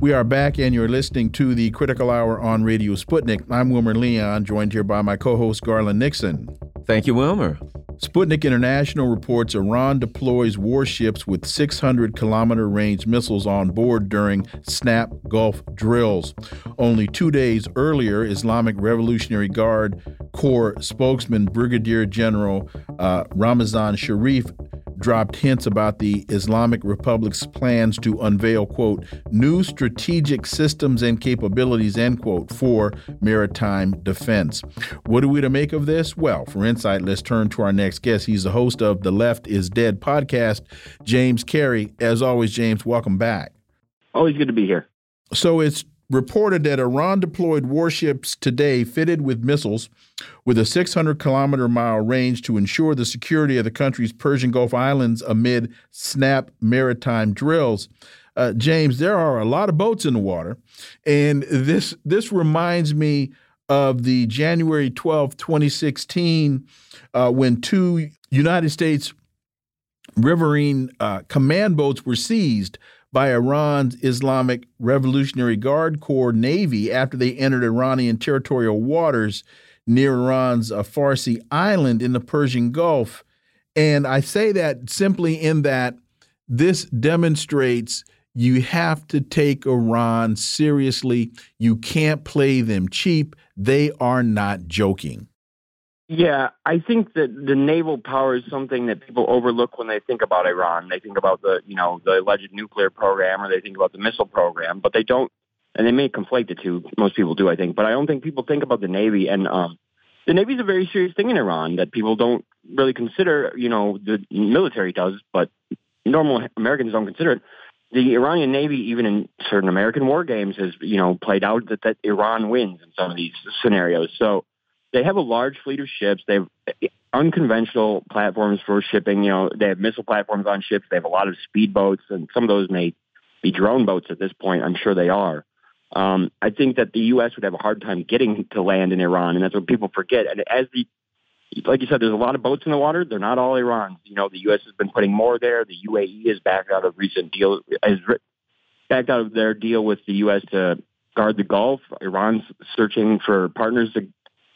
We are back, and you're listening to the Critical Hour on Radio Sputnik. I'm Wilmer Leon, joined here by my co host, Garland Nixon. Thank you, Wilmer. Sputnik International reports Iran deploys warships with 600 kilometer range missiles on board during Snap Gulf drills. Only two days earlier, Islamic Revolutionary Guard Corps spokesman Brigadier General uh, Ramazan Sharif dropped hints about the Islamic Republic's plans to unveil, quote, new strategic systems and capabilities, end quote, for maritime defense. What are we to make of this? Well, for insight, let's turn to our next guest. He's the host of the Left is Dead podcast, James Carey. As always, James, welcome back. Always good to be here. So it's reported that Iran deployed warships today fitted with missiles with a 600 kilometer mile range to ensure the security of the country's Persian Gulf islands amid snap maritime drills. Uh, James, there are a lot of boats in the water, and this this reminds me of the January 12, 2016, uh, when two United States riverine uh, command boats were seized by Iran's Islamic Revolutionary Guard Corps Navy after they entered Iranian territorial waters near Iran's uh, Farsi island in the Persian Gulf. And I say that simply in that this demonstrates you have to take Iran seriously. You can't play them cheap. They are not joking. Yeah, I think that the naval power is something that people overlook when they think about Iran. They think about the, you know, the alleged nuclear program or they think about the missile program, but they don't, and they may conflate the two. Most people do, I think, but I don't think people think about the Navy. And um, the Navy is a very serious thing in Iran that people don't really consider. You know, the military does, but normal Americans don't consider it. The Iranian Navy, even in certain American war games, has you know played out that, that Iran wins in some of these scenarios. So they have a large fleet of ships. They have unconventional platforms for shipping. You know, they have missile platforms on ships. They have a lot of speedboats, and some of those may be drone boats at this point. I'm sure they are. Um, I think that the U.S. would have a hard time getting to land in Iran, and that's what people forget. And as the like you said, there's a lot of boats in the water. They're not all Iran's. You know, the U.S. has been putting more there. The UAE has backed out of recent deal, has backed out of their deal with the U.S. to guard the Gulf. Iran's searching for partners to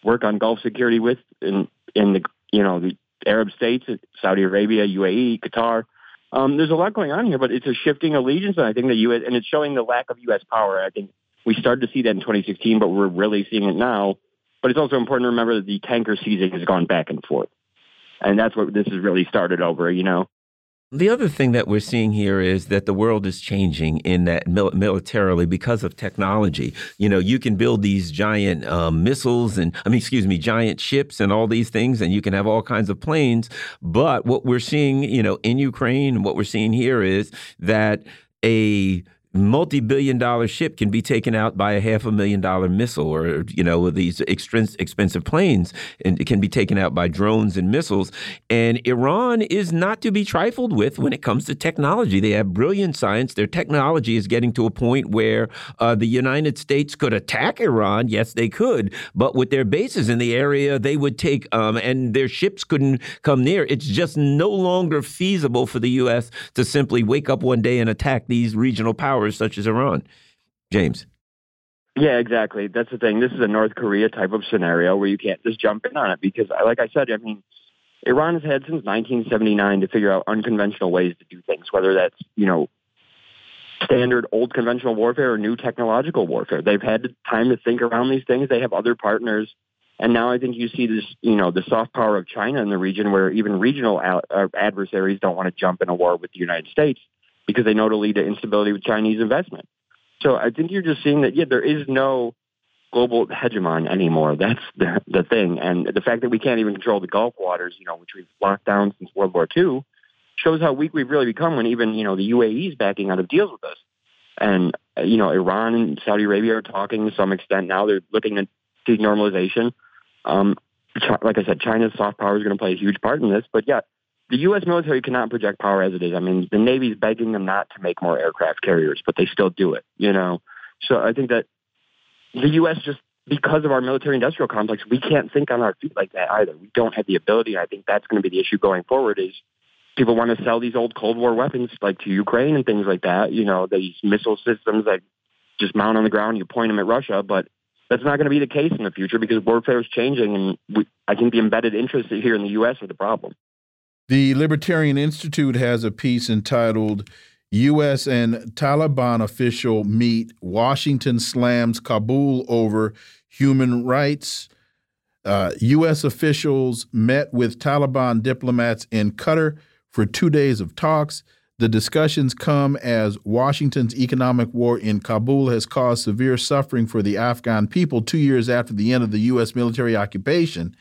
work on Gulf security with in in the you know the Arab states, Saudi Arabia, UAE, Qatar. Um, there's a lot going on here, but it's a shifting allegiance, and I think the U.S. and it's showing the lack of U.S. power. I think we started to see that in 2016, but we're really seeing it now. But it's also important to remember that the tanker seizing has gone back and forth, and that's what this has really started over. You know. The other thing that we're seeing here is that the world is changing in that mil militarily because of technology. You know, you can build these giant um, missiles and, I mean, excuse me, giant ships and all these things, and you can have all kinds of planes. But what we're seeing, you know, in Ukraine, what we're seeing here is that a multi-billion dollar ship can be taken out by a half a million dollar missile or you know these expensive planes and it can be taken out by drones and missiles. And Iran is not to be trifled with when it comes to technology. They have brilliant science. Their technology is getting to a point where uh, the United States could attack Iran. Yes they could but with their bases in the area they would take um, and their ships couldn't come near. It's just no longer feasible for the US to simply wake up one day and attack these regional powers powers such as Iran. James. Yeah, exactly. That's the thing. This is a North Korea type of scenario where you can't just jump in on it because, like I said, I mean, Iran has had since 1979 to figure out unconventional ways to do things, whether that's, you know, standard old conventional warfare or new technological warfare. They've had time to think around these things. They have other partners. And now I think you see this, you know, the soft power of China in the region where even regional uh, adversaries don't want to jump in a war with the United States because they know to lead to instability with Chinese investment. So I think you're just seeing that, yeah, there is no global hegemon anymore. That's the, the thing. And the fact that we can't even control the Gulf waters, you know, which we've locked down since World War II, shows how weak we've really become when even, you know, the UAE is backing out of deals with us. And, uh, you know, Iran and Saudi Arabia are talking to some extent now. They're looking at denormalization. Um, like I said, China's soft power is going to play a huge part in this. But yeah, the U.S. military cannot project power as it is. I mean, the Navy's begging them not to make more aircraft carriers, but they still do it, you know? So I think that the U.S. just, because of our military industrial complex, we can't think on our feet like that either. We don't have the ability. I think that's going to be the issue going forward is people want to sell these old Cold War weapons like to Ukraine and things like that, you know, these missile systems that just mount on the ground, you point them at Russia, but that's not going to be the case in the future because warfare is changing, and we, I think the embedded interests here in the U.S. are the problem. The Libertarian Institute has a piece entitled U.S. and Taliban official meet. Washington slams Kabul over human rights. Uh, U.S. officials met with Taliban diplomats in Qatar for two days of talks. The discussions come as Washington's economic war in Kabul has caused severe suffering for the Afghan people two years after the end of the U.S. military occupation.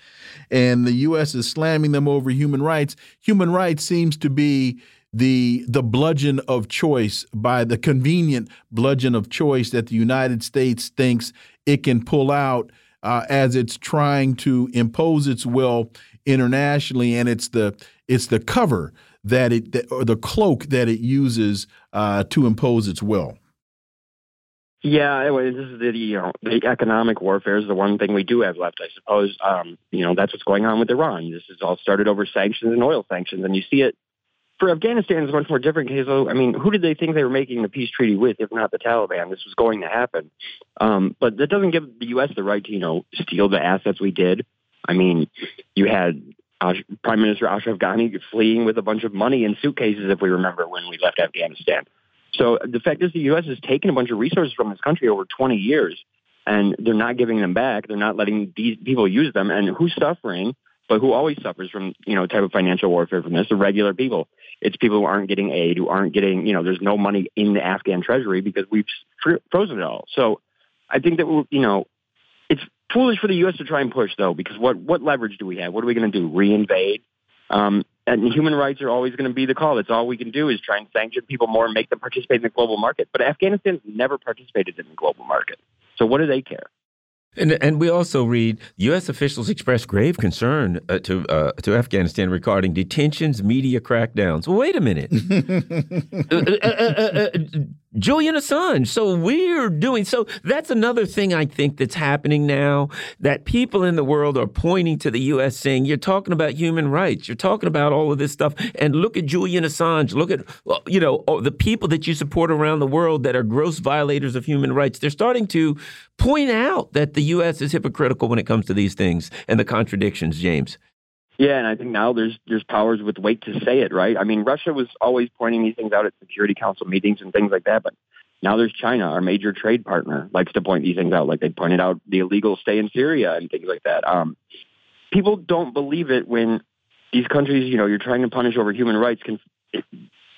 And the U.S. is slamming them over human rights. Human rights seems to be the the bludgeon of choice by the convenient bludgeon of choice that the United States thinks it can pull out uh, as it's trying to impose its will internationally, and it's the it's the cover that it that, or the cloak that it uses uh, to impose its will. Yeah, anyway, this is the you know the economic warfare is the one thing we do have left, I suppose. Um, you know that's what's going on with Iran. This is all started over sanctions and oil sanctions, and you see it for Afghanistan is much more different case. I mean, who did they think they were making the peace treaty with, if not the Taliban? This was going to happen, um, but that doesn't give the U.S. the right to you know steal the assets we did. I mean, you had Prime Minister Ashraf Ghani fleeing with a bunch of money in suitcases, if we remember when we left Afghanistan. So the fact is the U.S. has taken a bunch of resources from this country over 20 years, and they're not giving them back. They're not letting these people use them. And who's suffering? But who always suffers from you know type of financial warfare from this? The regular people. It's people who aren't getting aid, who aren't getting you know. There's no money in the Afghan treasury because we've frozen it all. So I think that you know foolish for the U.S. to try and push though, because what what leverage do we have? What are we going to do? Reinvade? Um, and human rights are always going to be the call. That's all we can do is try and sanction people more and make them participate in the global market. But Afghanistan's never participated in the global market. So what do they care? And, and we also read U.S. officials express grave concern uh, to uh, to Afghanistan regarding detentions, media crackdowns. Well, wait a minute. Uh, uh, uh, Julian Assange. So we're doing so. That's another thing I think that's happening now. That people in the world are pointing to the U.S. saying, "You're talking about human rights. You're talking about all of this stuff." And look at Julian Assange. Look at you know oh, the people that you support around the world that are gross violators of human rights. They're starting to point out that the U.S. is hypocritical when it comes to these things and the contradictions. James. Yeah, and I think now there's there's powers with weight to say it, right? I mean, Russia was always pointing these things out at Security Council meetings and things like that, but now there's China, our major trade partner, likes to point these things out, like they pointed out the illegal stay in Syria and things like that. Um, people don't believe it when these countries, you know, you're trying to punish over human rights. Can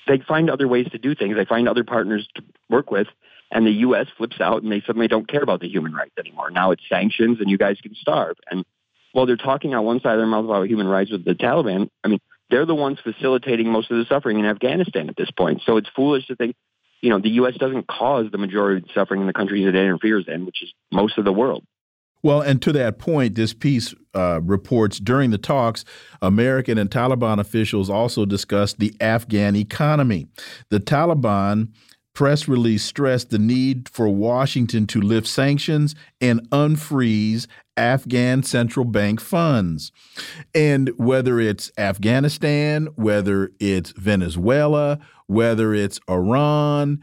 they find other ways to do things? They find other partners to work with, and the U.S. flips out and they suddenly don't care about the human rights anymore. Now it's sanctions, and you guys can starve and while they're talking on one side of their mouth about human rights with the Taliban, I mean, they're the ones facilitating most of the suffering in Afghanistan at this point. So it's foolish to think, you know, the U.S. doesn't cause the majority of the suffering in the countries it interferes in, which is most of the world. Well, and to that point, this piece uh, reports during the talks, American and Taliban officials also discussed the Afghan economy. The Taliban press release stressed the need for Washington to lift sanctions and unfreeze Afghan central bank funds. And whether it's Afghanistan, whether it's Venezuela, whether it's Iran,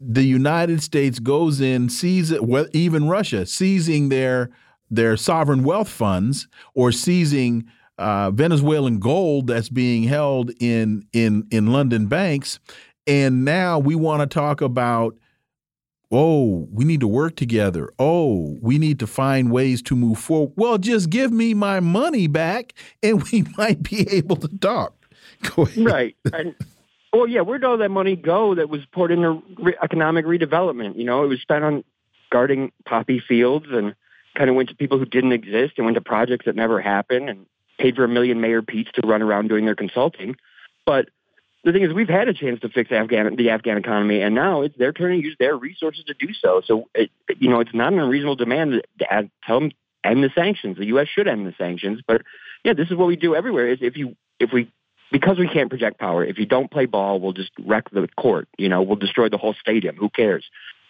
the United States goes in, sees it, even Russia, seizing their their sovereign wealth funds or seizing uh, Venezuelan gold that's being held in in in London banks and now we want to talk about, oh, we need to work together. Oh, we need to find ways to move forward. Well, just give me my money back and we might be able to talk. Right. And, well, yeah, where'd all that money go that was poured into re economic redevelopment? You know, it was spent on guarding poppy fields and kind of went to people who didn't exist and went to projects that never happened and paid for a million Mayor Petes to run around doing their consulting. But the thing is, we've had a chance to fix Afghan the Afghan economy, and now it's their turn to use their resources to do so. So, it, you know, it's not an unreasonable demand to add, tell them end the sanctions. The U.S. should end the sanctions, but yeah, this is what we do everywhere. Is if you if we because we can't project power, if you don't play ball, we'll just wreck the court. You know, we'll destroy the whole stadium. Who cares?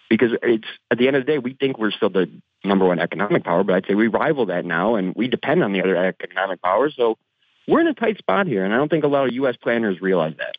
Because it's at the end of the day, we think we're still the number one economic power, but I'd say we rival that now, and we depend on the other economic powers. So we're in a tight spot here, and I don't think a lot of U.S. planners realize that.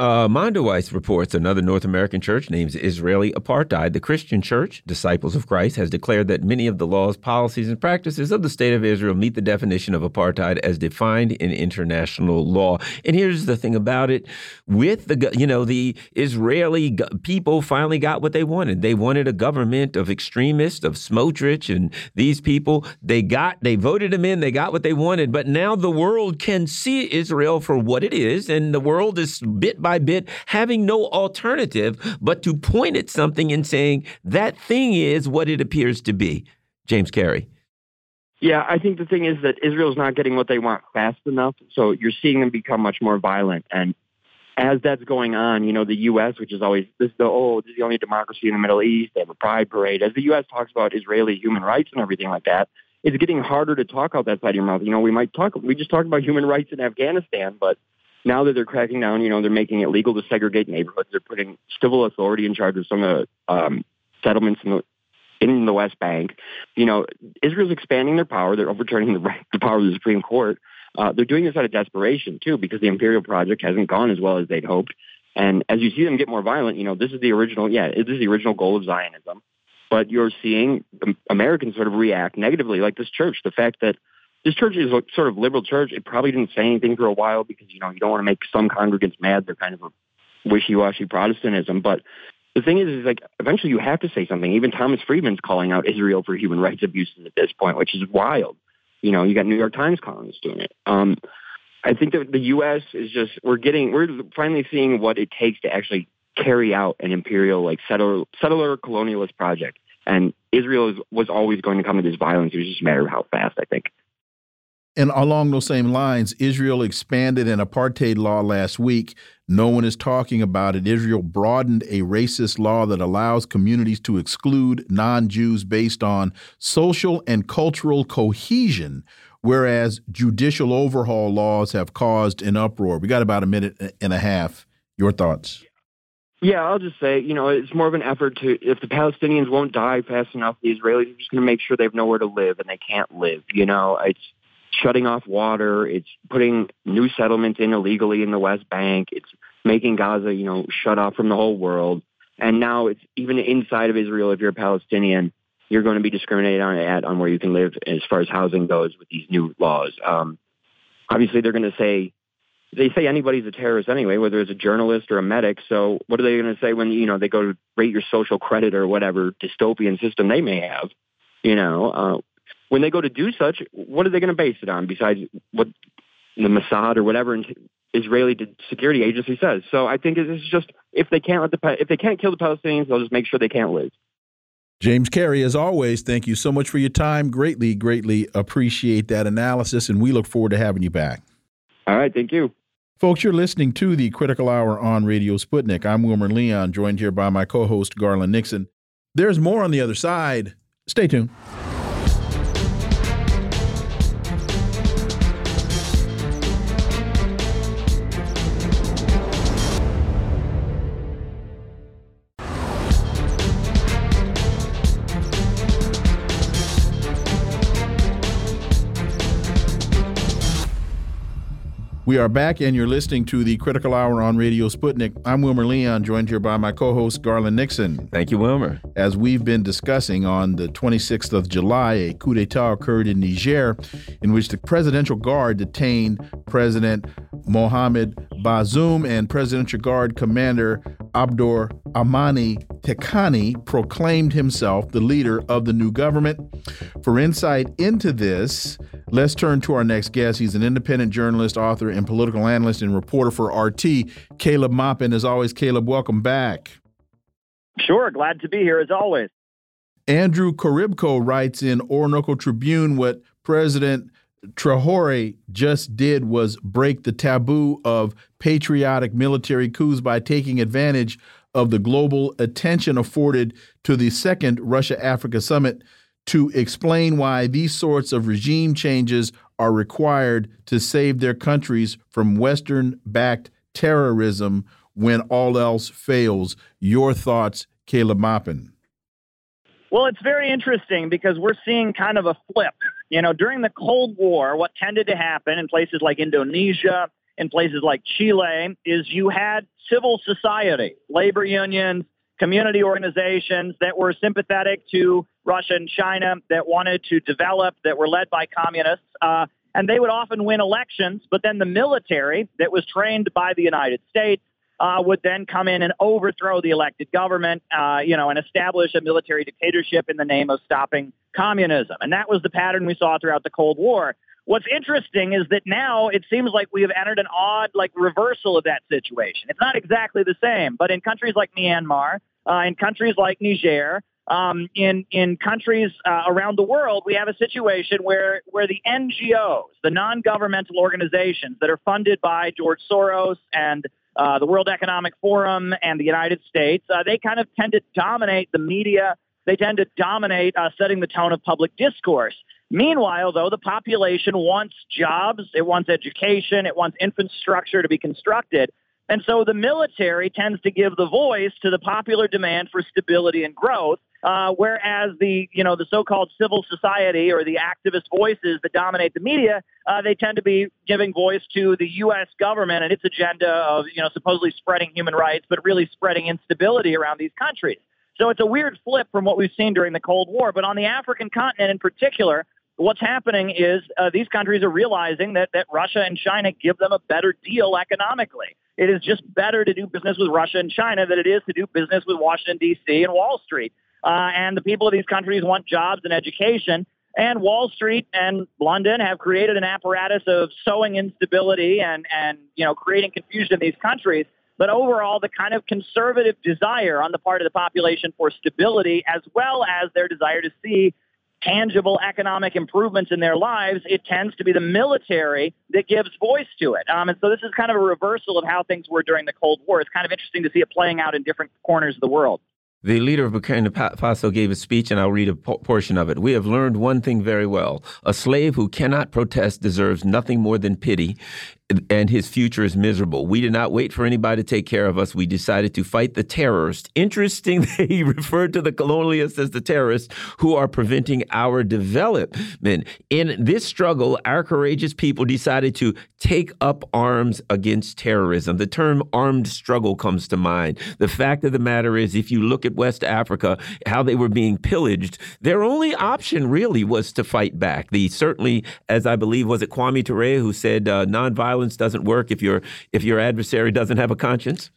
Uh, Mondoweiss reports another North American church names Israeli Apartheid. The Christian Church, Disciples of Christ, has declared that many of the laws, policies, and practices of the State of Israel meet the definition of apartheid as defined in international law. And here's the thing about it: with the you know the Israeli people finally got what they wanted. They wanted a government of extremists, of Smotrich, and these people. They got they voted them in. They got what they wanted. But now the world can see Israel for what it is, and the world is bit by by bit, having no alternative but to point at something and saying that thing is what it appears to be. James Carey. Yeah, I think the thing is that Israel's not getting what they want fast enough. So you're seeing them become much more violent. And as that's going on, you know, the U.S., which is always this is the oh, this is the only democracy in the Middle East. They have a pride parade. As the U.S. talks about Israeli human rights and everything like that, it's getting harder to talk out that side of your mouth. You know, we might talk. We just talked about human rights in Afghanistan, but now that they're cracking down, you know, they're making it legal to segregate neighborhoods. They're putting civil authority in charge of some of the um, settlements in the in the West Bank. You know, Israel's expanding their power. They're overturning the, the power of the Supreme Court. Uh, they're doing this out of desperation too, because the Imperial Project hasn't gone as well as they'd hoped. And as you see them get more violent, you know, this is the original. Yeah, this is the original goal of Zionism. But you're seeing Americans sort of react negatively, like this church. The fact that this church is a sort of liberal church. It probably didn't say anything for a while because you know you don't want to make some congregants mad. They're kind of a wishy-washy Protestantism. But the thing is, is like eventually you have to say something. Even Thomas Friedman's calling out Israel for human rights abuses at this point, which is wild. You know, you got New York Times columns doing it. Um, I think that the U.S. is just we're getting we're finally seeing what it takes to actually carry out an imperial like settler settler colonialist project. And Israel is, was always going to come to this violence. It was just a matter of how fast, I think. And along those same lines, Israel expanded an apartheid law last week. No one is talking about it. Israel broadened a racist law that allows communities to exclude non Jews based on social and cultural cohesion, whereas judicial overhaul laws have caused an uproar. We got about a minute and a half. Your thoughts? Yeah, I'll just say, you know, it's more of an effort to, if the Palestinians won't die fast enough, the Israelis are just going to make sure they have nowhere to live and they can't live. You know, it's shutting off water. It's putting new settlements in illegally in the West Bank. It's making Gaza, you know, shut off from the whole world. And now it's even inside of Israel, if you're a Palestinian, you're going to be discriminated on at on where you can live as far as housing goes with these new laws. Um, obviously, they're going to say they say anybody's a terrorist anyway, whether it's a journalist or a medic. So what are they going to say when you know they go to rate your social credit or whatever dystopian system they may have? You know, uh, when they go to do such, what are they going to base it on besides what the Mossad or whatever Israeli security agency says? So I think it's just if they can't let the if they can't kill the Palestinians, they'll just make sure they can't live. James Carey, as always, thank you so much for your time. Greatly, greatly appreciate that analysis, and we look forward to having you back. All right, thank you. Folks, you're listening to the Critical Hour on Radio Sputnik. I'm Wilmer Leon, joined here by my co host, Garland Nixon. There's more on the other side. Stay tuned. We are back, and you're listening to the Critical Hour on Radio Sputnik. I'm Wilmer Leon, joined here by my co host, Garland Nixon. Thank you, Wilmer. As we've been discussing, on the 26th of July, a coup d'etat occurred in Niger in which the Presidential Guard detained President Mohamed Bazoum and Presidential Guard Commander Abdur Amani Tekani proclaimed himself the leader of the new government. For insight into this, let's turn to our next guest. He's an independent journalist, author, and political analyst and reporter for RT, Caleb Maupin. As always, Caleb, welcome back. Sure, glad to be here as always. Andrew Korybko writes in Orinoco Tribune what President Traore just did was break the taboo of patriotic military coups by taking advantage of the global attention afforded to the second Russia Africa summit to explain why these sorts of regime changes are required to save their countries from Western backed terrorism when all else fails. Your thoughts, Caleb Maupin? Well, it's very interesting because we're seeing kind of a flip. You know, during the Cold War, what tended to happen in places like Indonesia, in places like Chile, is you had civil society, labor unions, community organizations that were sympathetic to Russia and China, that wanted to develop, that were led by communists. Uh, and they would often win elections, but then the military that was trained by the United States uh, would then come in and overthrow the elected government, uh, you know, and establish a military dictatorship in the name of stopping communism. And that was the pattern we saw throughout the Cold War. What's interesting is that now it seems like we have entered an odd, like, reversal of that situation. It's not exactly the same, but in countries like Myanmar, uh, in countries like Niger, um, in in countries uh, around the world, we have a situation where where the NGOs, the non-governmental organizations that are funded by George Soros and uh, the World Economic Forum and the United States, uh, they kind of tend to dominate the media. They tend to dominate uh, setting the tone of public discourse. Meanwhile, though, the population wants jobs, it wants education, it wants infrastructure to be constructed. And so the military tends to give the voice to the popular demand for stability and growth, uh, whereas the you know the so-called civil society or the activist voices that dominate the media, uh, they tend to be giving voice to the U.S. government and its agenda of you know supposedly spreading human rights, but really spreading instability around these countries. So it's a weird flip from what we've seen during the Cold War. But on the African continent in particular, what's happening is uh, these countries are realizing that, that Russia and China give them a better deal economically. It is just better to do business with Russia and China than it is to do business with Washington, D.C. and Wall Street. Uh, and the people of these countries want jobs and education. And Wall Street and London have created an apparatus of sowing instability and, and you know creating confusion in these countries. But overall, the kind of conservative desire on the part of the population for stability, as well as their desire to see tangible economic improvements in their lives, it tends to be the military that gives voice to it. Um, and so this is kind of a reversal of how things were during the Cold War. It's kind of interesting to see it playing out in different corners of the world. The leader of Burkina Faso gave a speech, and I'll read a portion of it. We have learned one thing very well. A slave who cannot protest deserves nothing more than pity and his future is miserable. We did not wait for anybody to take care of us. We decided to fight the terrorists. Interesting that he referred to the colonialists as the terrorists who are preventing our development. In this struggle, our courageous people decided to take up arms against terrorism. The term armed struggle comes to mind. The fact of the matter is, if you look at West Africa, how they were being pillaged, their only option really was to fight back. The certainly, as I believe, was it Kwame Ture who said, uh, nonviolent violence doesn't work if your if your adversary doesn't have a conscience?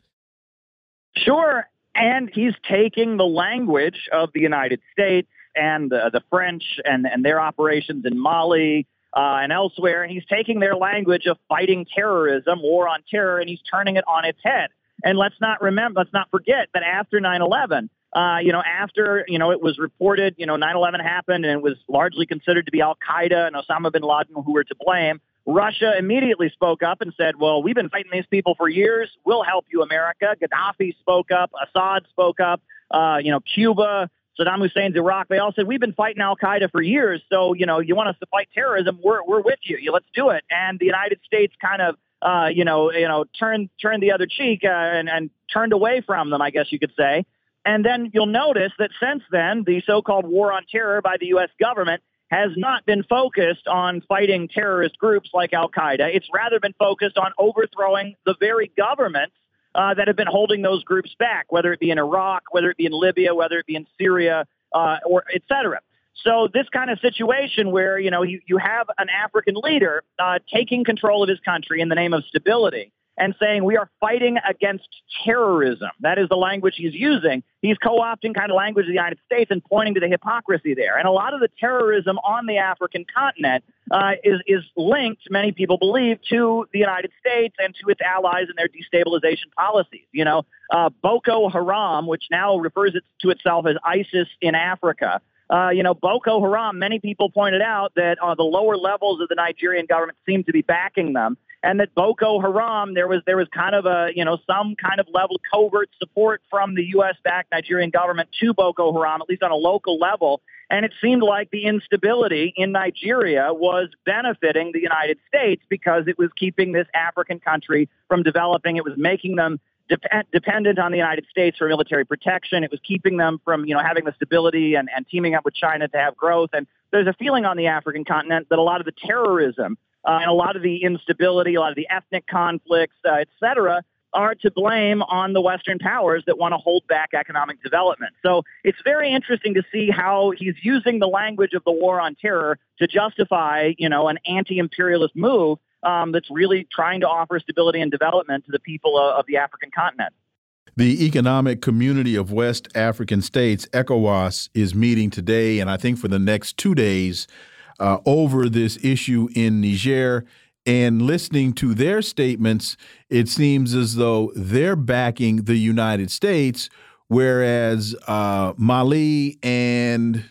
Sure, and he's taking the language of the United States and the, the French and, and their operations in Mali uh, and elsewhere, and he's taking their language of fighting terrorism, war on terror, and he's turning it on its head. And let's not remember, let's not forget that after 9/11, uh, you know, after you know it was reported, you know, 9/11 happened, and it was largely considered to be Al Qaeda and Osama bin Laden who were to blame. Russia immediately spoke up and said, well, we've been fighting these people for years. We'll help you, America. Gaddafi spoke up. Assad spoke up. Uh, you know, Cuba, Saddam Hussein's Iraq, they all said, we've been fighting Al Qaeda for years. So, you know, you want us to fight terrorism? We're, we're with you. Let's do it. And the United States kind of, uh, you know, you know, turned, turned the other cheek uh, and, and turned away from them, I guess you could say. And then you'll notice that since then, the so-called war on terror by the U.S. government has not been focused on fighting terrorist groups like Al Qaeda. It's rather been focused on overthrowing the very governments uh, that have been holding those groups back, whether it be in Iraq, whether it be in Libya, whether it be in Syria, uh, or et cetera. So this kind of situation where you know you, you have an African leader uh, taking control of his country in the name of stability and saying we are fighting against terrorism. That is the language he's using. He's co-opting kind of language of the United States and pointing to the hypocrisy there. And a lot of the terrorism on the African continent uh, is is linked, many people believe, to the United States and to its allies and their destabilization policies. You know, uh, Boko Haram, which now refers to itself as ISIS in Africa. Uh, you know, Boko Haram, many people pointed out that uh, the lower levels of the Nigerian government seem to be backing them and that Boko Haram, there was there was kind of a you know some kind of level covert support from the U.S. backed Nigerian government to Boko Haram, at least on a local level. And it seemed like the instability in Nigeria was benefiting the United States because it was keeping this African country from developing. It was making them dep- dependent on the United States for military protection. It was keeping them from, you know, having the stability and, and teaming up with China to have growth. And there's a feeling on the African continent that a lot of the terrorism uh, and a lot of the instability, a lot of the ethnic conflicts, uh, et cetera, are to blame on the Western powers that want to hold back economic development. So it's very interesting to see how he's using the language of the war on terror to justify, you know, an anti-imperialist move um, that's really trying to offer stability and development to the people of, of the African continent. The Economic Community of West African States, ECOWAS, is meeting today, and I think for the next two days uh, over this issue in Niger. And listening to their statements, it seems as though they're backing the United States, whereas uh, Mali and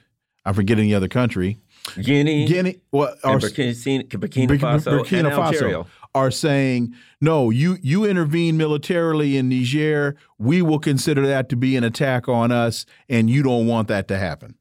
I forget any other country, Guinea, Guinea, well, are, Burkina, Burkina Faso, Burkina Faso are saying no. You you intervene militarily in Niger, we will consider that to be an attack on us, and you don't want that to happen.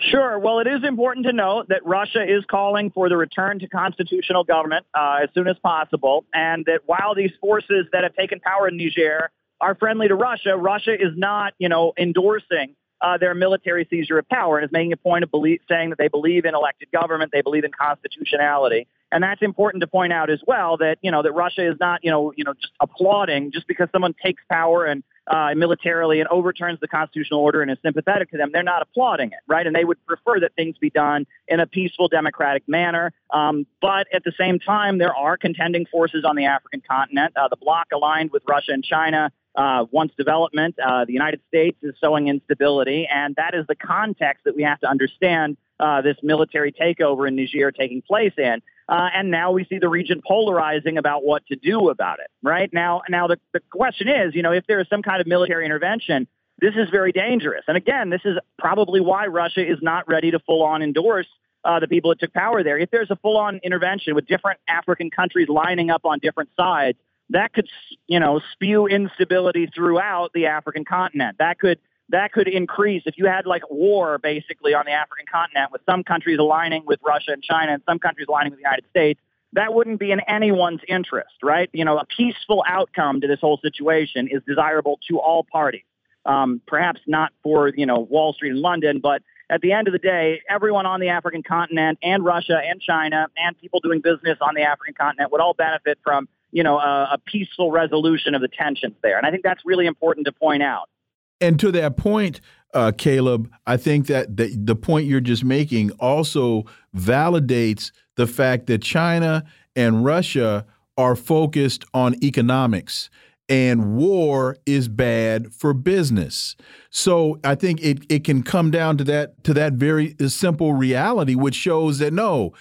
Sure. Well, it is important to note that Russia is calling for the return to constitutional government uh, as soon as possible, and that while these forces that have taken power in Niger are friendly to Russia, Russia is not, you know, endorsing uh, their military seizure of power and is making a point of belief, saying that they believe in elected government, they believe in constitutionality, And that's important to point out as well that, you know, that Russia is not, you know, you know, just applauding just because someone takes power and uh, militarily and overturns the constitutional order and is sympathetic to them. They're not applauding it, right? And they would prefer that things be done in a peaceful, democratic manner. Um, but at the same time, there are contending forces on the African continent. Uh, the bloc aligned with Russia and China uh, wants development. Uh, the United States is sowing instability, and that is the context that we have to understand uh, this military takeover in Niger taking place in. Uh, and now we see the region polarizing about what to do about it. Right now, now the, the question is, you know, if there is some kind of military intervention, this is very dangerous. And again, this is probably why Russia is not ready to full on endorse uh, the people that took power there. If there's a full on intervention with different African countries lining up on different sides, that could, you know, spew instability throughout the African continent. That could that could increase if you had like war basically on the African continent with some countries aligning with Russia and China and some countries aligning with the United States. That wouldn't be in anyone's interest, right? You know, a peaceful outcome to this whole situation is desirable to all parties. Um, perhaps not for you know Wall Street and London, but at the end of the day, everyone on the African continent and Russia and China and people doing business on the African continent would all benefit from you know a, a peaceful resolution of the tensions there. And I think that's really important to point out. And to that point, uh, Caleb, I think that the, the point you're just making also validates the fact that China and Russia are focused on economics and war is bad for business. So I think it, it can come down to that to that very simple reality, which shows that no,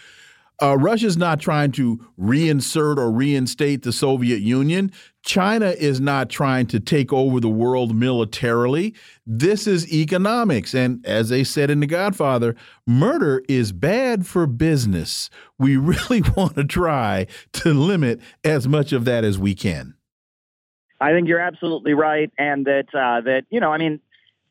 uh, Russia's not trying to reinsert or reinstate the Soviet Union. China is not trying to take over the world militarily. This is economics. And as they said in The Godfather, murder is bad for business. We really want to try to limit as much of that as we can. I think you're absolutely right. And that, uh, that you know, I mean,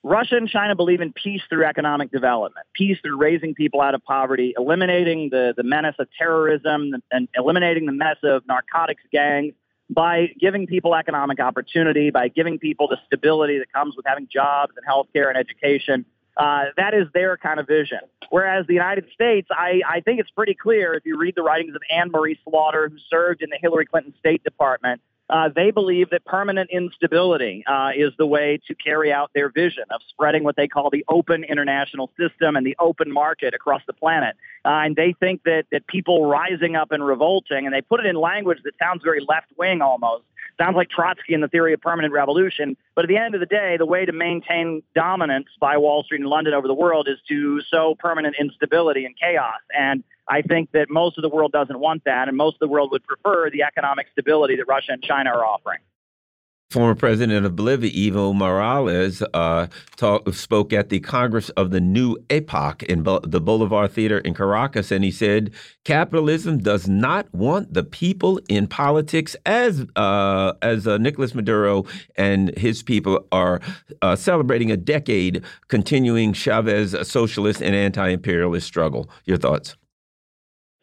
Russia and China believe in peace through economic development, peace through raising people out of poverty, eliminating the, the menace of terrorism, and eliminating the menace of narcotics gangs by giving people economic opportunity, by giving people the stability that comes with having jobs and healthcare and education. Uh, that is their kind of vision. Whereas the United States, I, I think it's pretty clear if you read the writings of Anne Marie Slaughter, who served in the Hillary Clinton State Department, uh, they believe that permanent instability uh, is the way to carry out their vision of spreading what they call the open international system and the open market across the planet. Uh, and they think that, that people rising up and revolting, and they put it in language that sounds very left wing almost, sounds like Trotsky and the theory of permanent revolution. But at the end of the day, the way to maintain dominance by Wall Street and London over the world is to sow permanent instability and chaos. And I think that most of the world doesn't want that, and most of the world would prefer the economic stability that Russia and China are offering. Former president of Bolivia, Evo Morales, uh, talk, spoke at the Congress of the New Epoch in Bo the Bolivar Theater in Caracas, and he said capitalism does not want the people in politics, as uh, as uh, Nicolas Maduro and his people are uh, celebrating a decade continuing Chavez socialist and anti-imperialist struggle. Your thoughts?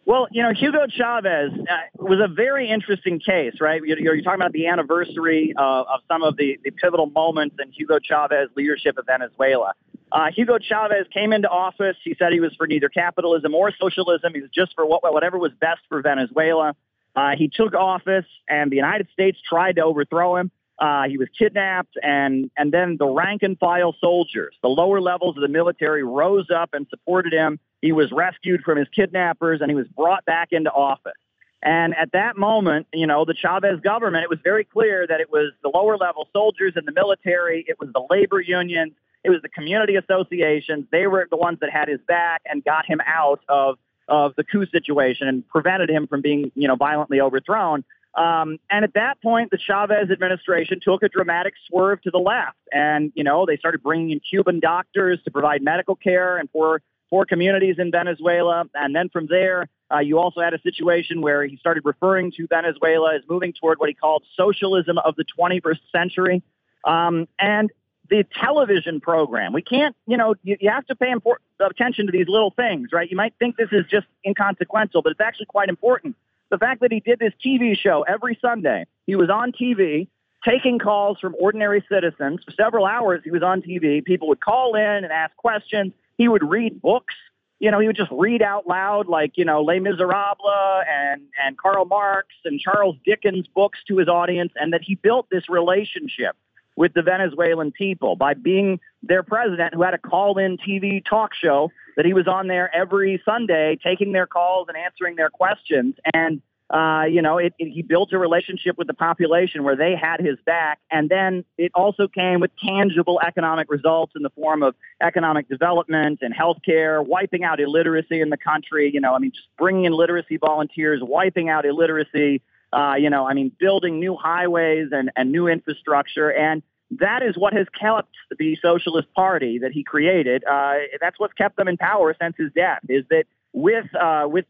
Well, you know, Hugo Chavez uh, was a very interesting case, right? You're, you're talking about the anniversary uh, of some of the, the pivotal moments in Hugo Chavez leadership of Venezuela. Uh, Hugo Chavez came into office. He said he was for neither capitalism or socialism. He was just for what, whatever was best for Venezuela. Uh, he took office, and the United States tried to overthrow him. Uh, he was kidnapped, and and then the rank and file soldiers, the lower levels of the military, rose up and supported him. He was rescued from his kidnappers, and he was brought back into office. And at that moment, you know, the Chavez government, it was very clear that it was the lower level soldiers in the military, it was the labor unions, it was the community associations. They were the ones that had his back and got him out of of the coup situation and prevented him from being, you know, violently overthrown. Um, and at that point, the Chavez administration took a dramatic swerve to the left. And, you know, they started bringing in Cuban doctors to provide medical care and for poor communities in Venezuela. And then from there, uh, you also had a situation where he started referring to Venezuela as moving toward what he called socialism of the 21st century. Um, and the television program, we can't, you know, you, you have to pay important attention to these little things, right? You might think this is just inconsequential, but it's actually quite important the fact that he did this TV show every Sunday, he was on TV taking calls from ordinary citizens for several hours. He was on TV. People would call in and ask questions. He would read books. you know, he would just read out loud like, you know, Les Miserables and, and Karl Marx and Charles Dickens books to his audience, and that he built this relationship with the Venezuelan people by being their president who had a call in TV talk show that he was on there every Sunday taking their calls and answering their questions. And uh, you know, it, it, he built a relationship with the population where they had his back. And then it also came with tangible economic results in the form of economic development and healthcare, wiping out illiteracy in the country. You know, I mean, just bringing in literacy volunteers, wiping out illiteracy. Uh, you know, I mean, building new highways and, and new infrastructure. And that is what has kept the Socialist Party that he created. Uh, that's what's kept them in power since his death. Is that with uh, with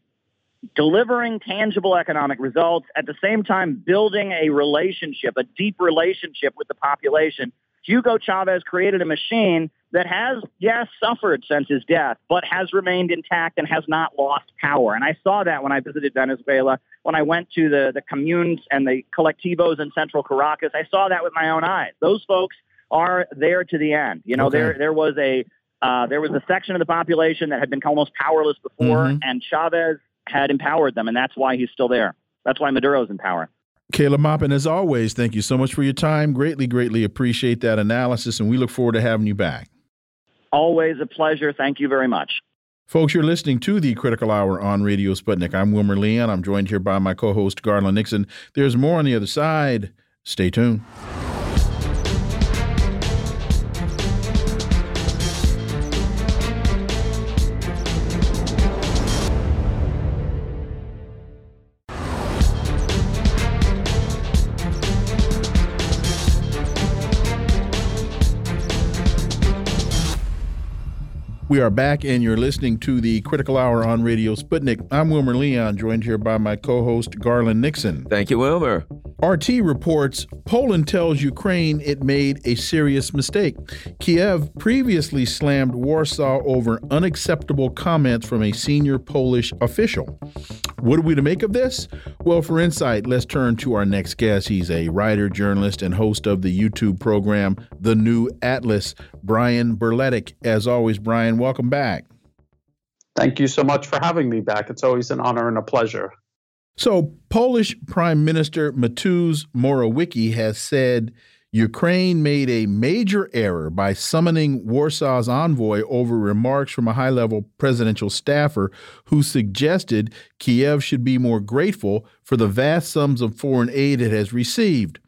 delivering tangible economic results, at the same time building a relationship, a deep relationship with the population. Hugo Chavez created a machine that has, yes, suffered since his death, but has remained intact and has not lost power. And I saw that when I visited Venezuela, when I went to the, the communes and the colectivos in central Caracas. I saw that with my own eyes. Those folks are there to the end. You know, okay. there there was a uh, there was a section of the population that had been almost powerless before, mm-hmm. and Chavez had empowered them, and that's why he's still there. That's why Maduro's in power. Caleb Maupin, as always, thank you so much for your time. Greatly, greatly appreciate that analysis, and we look forward to having you back. Always a pleasure. Thank you very much. Folks, you're listening to the Critical Hour on Radio Sputnik. I'm Wilmer Leon. I'm joined here by my co host, Garland Nixon. There's more on the other side. Stay tuned. We are back, and you're listening to the Critical Hour on Radio Sputnik. I'm Wilmer Leon, joined here by my co host, Garland Nixon. Thank you, Wilmer. RT reports Poland tells Ukraine it made a serious mistake. Kiev previously slammed Warsaw over unacceptable comments from a senior Polish official. What are we to make of this? Well, for insight, let's turn to our next guest. He's a writer, journalist, and host of the YouTube program The New Atlas, Brian Berletic. As always, Brian, welcome back. Thank you so much for having me back. It's always an honor and a pleasure. So, Polish Prime Minister Mateusz Morawiecki has said Ukraine made a major error by summoning Warsaw's envoy over remarks from a high level presidential staffer who suggested Kiev should be more grateful for the vast sums of foreign aid it has received.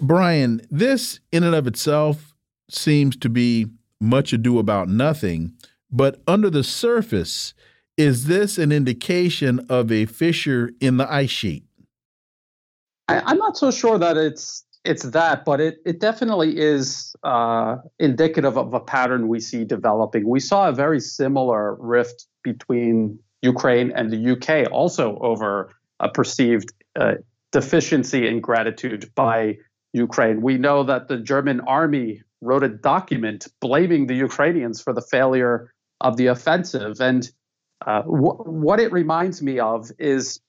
Brian, this in and of itself seems to be much ado about nothing, but under the surface, is this an indication of a fissure in the ice sheet? I, am not so sure that it's it's that, but it it definitely is uh, indicative of a pattern we see developing. We saw a very similar rift between Ukraine and the UK, also over a perceived uh, deficiency in gratitude by Ukraine. We know that the German army wrote a document blaming the Ukrainians for the failure of the offensive, and uh, wh- what it reminds me of is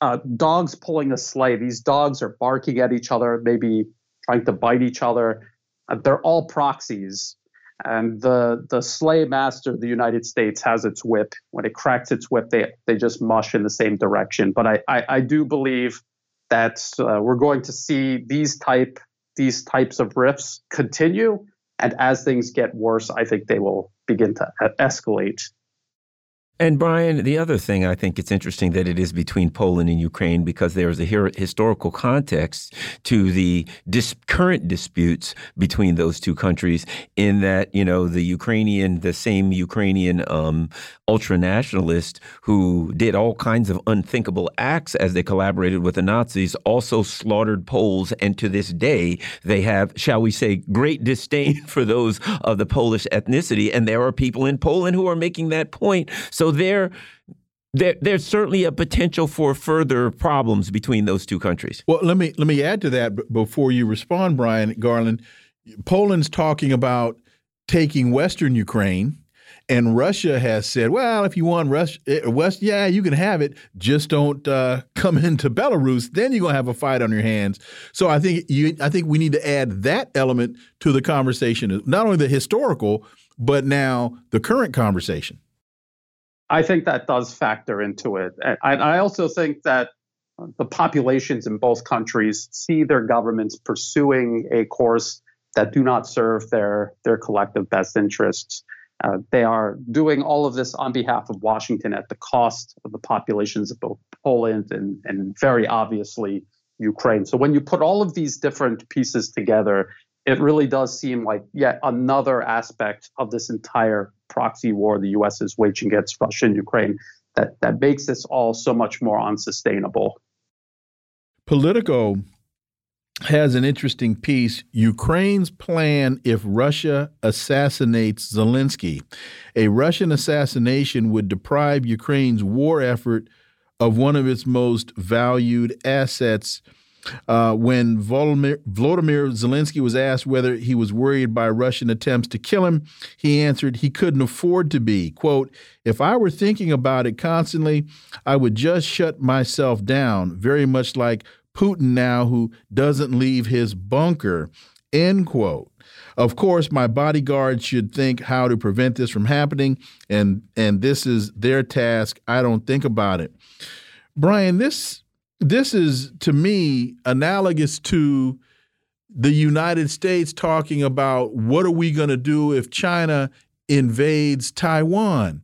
uh, dogs pulling a sleigh. These dogs are barking at each other, maybe trying to bite each other. Uh, they're all proxies. And the the sleigh master, the United States, has its whip. When it cracks its whip, they they just mush in the same direction. But I I, I do believe that uh, we're going to see these type these types of rifts continue. And as things get worse, I think they will begin to escalate. And Brian, the other thing I think it's interesting that it is between Poland and Ukraine because there is a historical context to the dis current disputes between those two countries. In that, you know, the Ukrainian, the same Ukrainian um, ultra nationalist who did all kinds of unthinkable acts as they collaborated with the Nazis, also slaughtered Poles, and to this day they have, shall we say, great disdain for those of the Polish ethnicity. And there are people in Poland who are making that point. So there, there, there's certainly a potential for further problems between those two countries. Well, let me let me add to that before you respond, Brian Garland. Poland's talking about taking Western Ukraine, and Russia has said, "Well, if you want Rus eh, West, yeah, you can have it. Just don't uh, come into Belarus. Then you're gonna have a fight on your hands." So I think you, I think we need to add that element to the conversation, not only the historical, but now the current conversation. I think that does factor into it. I, I also think that the populations in both countries see their governments pursuing a course that do not serve their their collective best interests. Uh, they are doing all of this on behalf of Washington at the cost of the populations of both Poland and, and very obviously Ukraine. So when you put all of these different pieces together, it really does seem like yet another aspect of this entire proxy war the U.S. is waging against Russia and Ukraine that, that makes this all so much more unsustainable. Politico has an interesting piece Ukraine's plan if Russia assassinates Zelensky. A Russian assassination would deprive Ukraine's war effort of one of its most valued assets. Uh, when Volodymyr, Zelensky was asked whether he was worried by Russian attempts to kill him, he answered he couldn't afford to be. Quote, if I were thinking about it constantly, I would just shut myself down, very much like Putin now who doesn't leave his bunker, end quote. Of course, my bodyguards should think how to prevent this from happening, and and this is their task. I don't think about it. Brian, this this is to me analogous to the United States talking about what are we going to do if China invades Taiwan.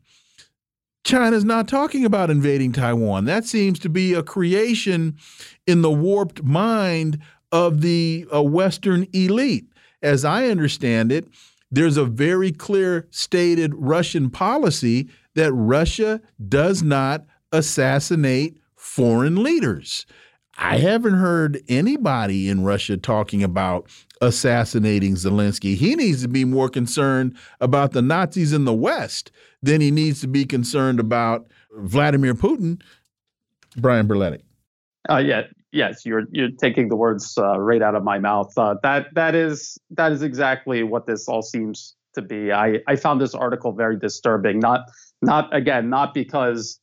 China's not talking about invading Taiwan. That seems to be a creation in the warped mind of the uh, Western elite. As I understand it, there's a very clear stated Russian policy that Russia does not assassinate foreign leaders. I haven't heard anybody in Russia talking about assassinating Zelensky. He needs to be more concerned about the Nazis in the West than he needs to be concerned about Vladimir Putin. Brian Berletic. Uh, yeah, yes, you're you're taking the words uh, right out of my mouth. Uh, that that is that is exactly what this all seems to be. I I found this article very disturbing. Not not again not because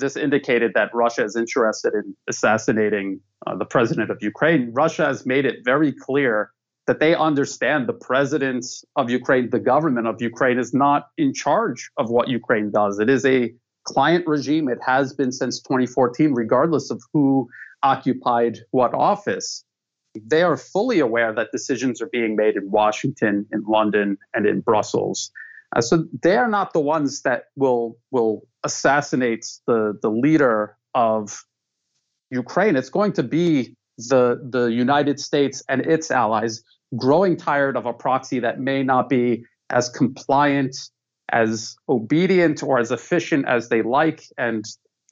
this indicated that Russia is interested in assassinating uh, the president of Ukraine. Russia has made it very clear that they understand the president of Ukraine, the government of Ukraine, is not in charge of what Ukraine does. It is a client regime. It has been since 2014, regardless of who occupied what office. They are fully aware that decisions are being made in Washington, in London, and in Brussels. Uh, so they are not the ones that will will assassinate the the leader of Ukraine. It's going to be the the United States and its allies growing tired of a proxy that may not be as compliant, as obedient, or as efficient as they like, and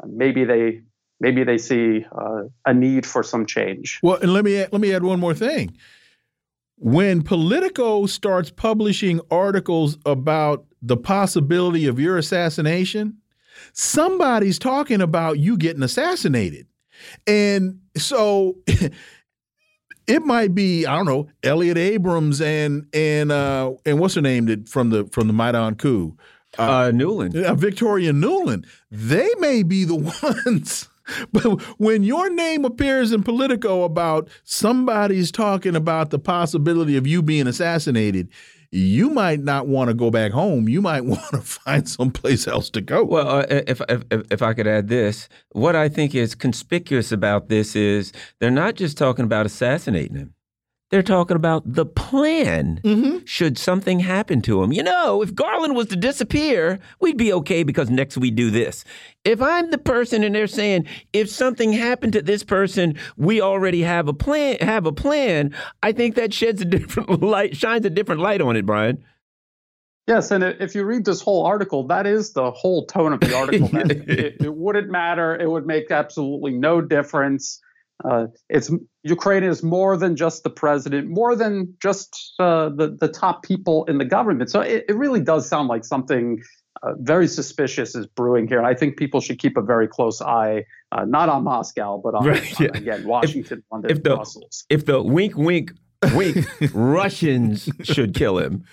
maybe they maybe they see uh, a need for some change. Well, and let me let me add one more thing when Politico starts publishing articles about the possibility of your assassination, somebody's talking about you getting assassinated. And so it might be, I don't know, Elliott Abrams and and uh and what's her name that from the from the Maidan coup? Uh, uh Nuland. Uh, Victoria Nuland. They may be the ones but when your name appears in Politico about somebody's talking about the possibility of you being assassinated, you might not want to go back home. You might want to find someplace else to go. Well, uh, if, if, if I could add this, what I think is conspicuous about this is they're not just talking about assassinating him. They're talking about the plan mm -hmm. should something happen to him. You know, if Garland was to disappear, we'd be okay because next we do this. If I'm the person and they're saying if something happened to this person, we already have a plan have a plan, I think that sheds a different light shines a different light on it, Brian. Yes, and if you read this whole article, that is the whole tone of the article. it, it wouldn't matter. It would make absolutely no difference uh, it's Ukraine is more than just the president, more than just uh, the the top people in the government. So it, it really does sound like something uh, very suspicious is brewing here. And I think people should keep a very close eye, uh, not on Moscow, but on, right, yeah. again Washington, if, London, if the, Brussels. If the wink, wink, wink, Russians should kill him.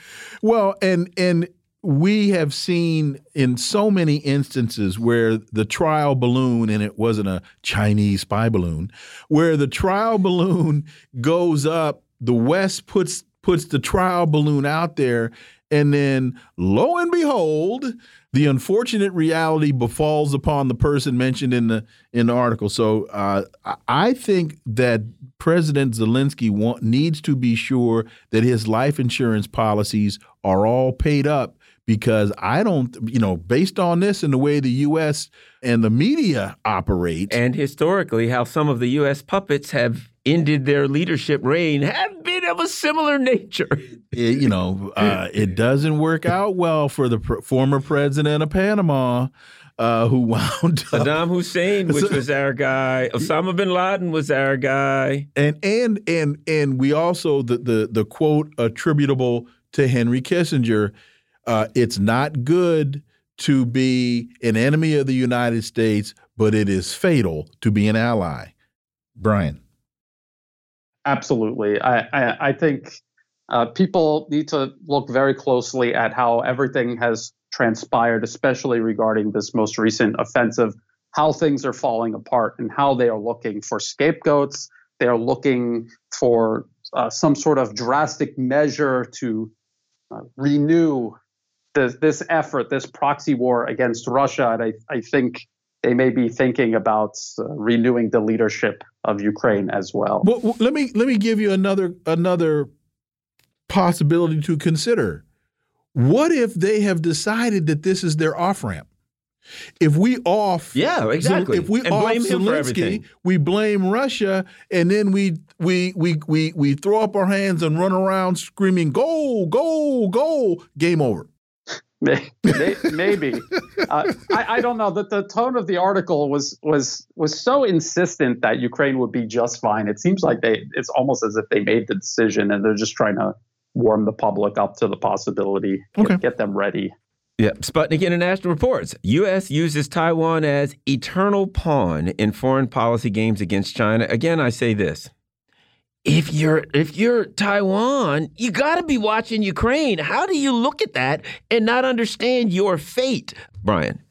Well, and and we have seen in so many instances where the trial balloon, and it wasn't a Chinese spy balloon, where the trial balloon goes up, the West puts puts the trial balloon out there, And then, lo and behold, the unfortunate reality befalls upon the person mentioned in the in the article. So uh, I think that President Zelensky want, needs to be sure that his life insurance policies are all paid up because I don't, you know, based on this and the way the U.S. and the media operate, and historically how some of the U.S. puppets have ended their leadership reign have been of a similar nature. It, you know, uh, it doesn't work out well for the pr former president of Panama. Uh, who wound up Saddam Hussein, which was our guy. Osama bin Laden was our guy. And and and and we also the the the quote attributable to Henry Kissinger uh, it's not good to be an enemy of the United States, but it is fatal to be an ally. Brian. Absolutely. I, I, I think uh, people need to look very closely at how everything has transpired, especially regarding this most recent offensive, how things are falling apart and how they are looking for scapegoats. They are looking for uh, some sort of drastic measure to uh, renew this, this effort, this proxy war against Russia, and I, I think they may be thinking about uh, renewing the leadership of Ukraine as well. well. Let me let me give you another another possibility to consider. What if they have decided that this is their off ramp? If we off, yeah, exactly. If we and off Zelensky, we blame Russia, and then we we we we we throw up our hands and run around screaming "Goal! Goal! Goal!" Game over. Maybe uh, I, I, don't know that the tone of the article was was was so insistent that Ukraine would be just fine. It seems like they it's almost as if they made the decision and they're just trying to warm the public up to the possibility, okay. get, get them ready. Yeah, Sputnik International reports U.S. uses Taiwan as eternal pawn in foreign policy games against China. Again, I say this: if you're if you're Taiwan, you got to be watching Ukraine. How do you look at that and not understand your fate, Brian?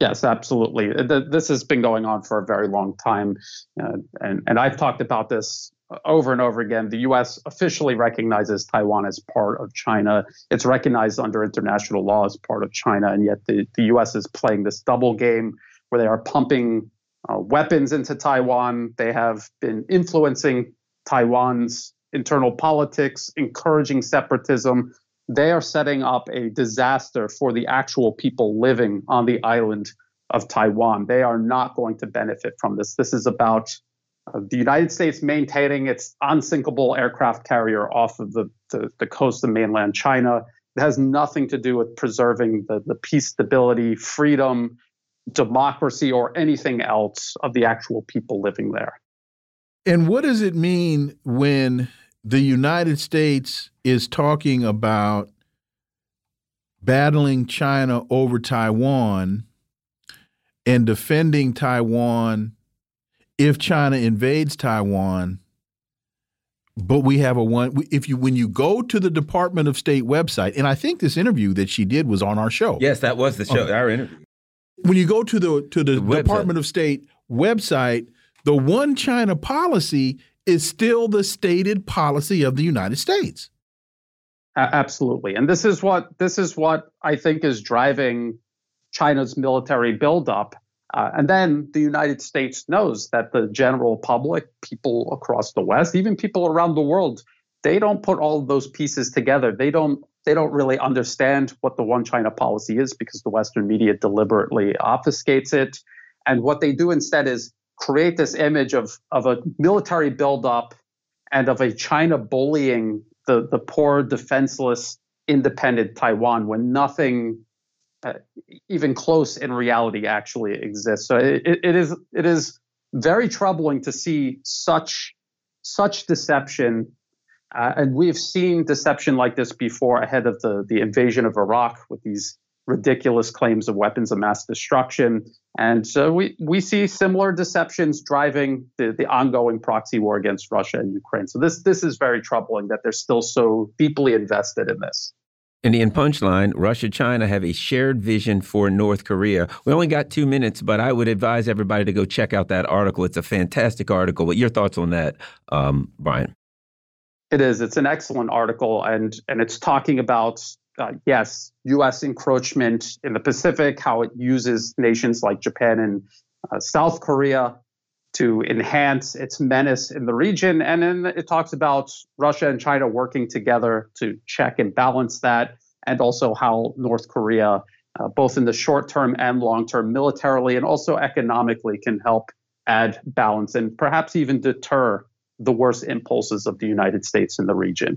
Yes, absolutely. This has been going on for a very long time, uh, and and I've talked about this over and over again. The U.S. officially recognizes Taiwan as part of China. It's recognized under international law as part of China, and yet the, the U.S. is playing this double game where they are pumping uh, weapons into Taiwan. They have been influencing Taiwan's internal politics, encouraging separatism. They are setting up a disaster for the actual people living on the island of Taiwan. They are not going to benefit from this. This is about uh, the United States maintaining its unsinkable aircraft carrier off of the, the, the, coast of mainland China. It has nothing to do with preserving the, the peace, stability, freedom, democracy, or anything else of the actual people living there. And what does it mean when the United States is talking about battling China over Taiwan and defending Taiwan if China invades Taiwan? But we have a one. If you when you go to the Department of State website, and I think this interview that she did was on our show. Yes, that was the show. Okay. Our interview. When you go to the to the, the Department of State website, the one China policy is still the stated policy of the United States. Absolutely. And this is what this is what I think is driving China's military buildup. Uh, and then the United States knows that the general public, people across the West, even people around the world, they don't put all those pieces together. They don't they don't really understand what the one China policy is because the Western media deliberately obfuscates it. And what they do instead is create this image of, of a military buildup and of a China bullying the, the poor, defenseless, independent Taiwan when nothing uh, even close in reality actually exists. So it, it is it is very troubling to see such such deception, uh, and we've seen deception like this before ahead of the the invasion of Iraq with these ridiculous claims of weapons of mass destruction. And so we, we see similar deceptions driving the, the ongoing proxy war against Russia and Ukraine. So this this is very troubling that they're still so deeply invested in this. Indian punchline Russia China have a shared vision for North Korea. We only got two minutes, but I would advise everybody to go check out that article. It's a fantastic article. What your thoughts on that, um, Brian? It is. It's an excellent article, and and it's talking about uh, yes, U.S. encroachment in the Pacific, how it uses nations like Japan and uh, South Korea to enhance its menace in the region. And then it talks about Russia and China working together to check and balance that, and also how North Korea, uh, both in the short term and long term, militarily and also economically, can help add balance and perhaps even deter the worst impulses of the United States in the region.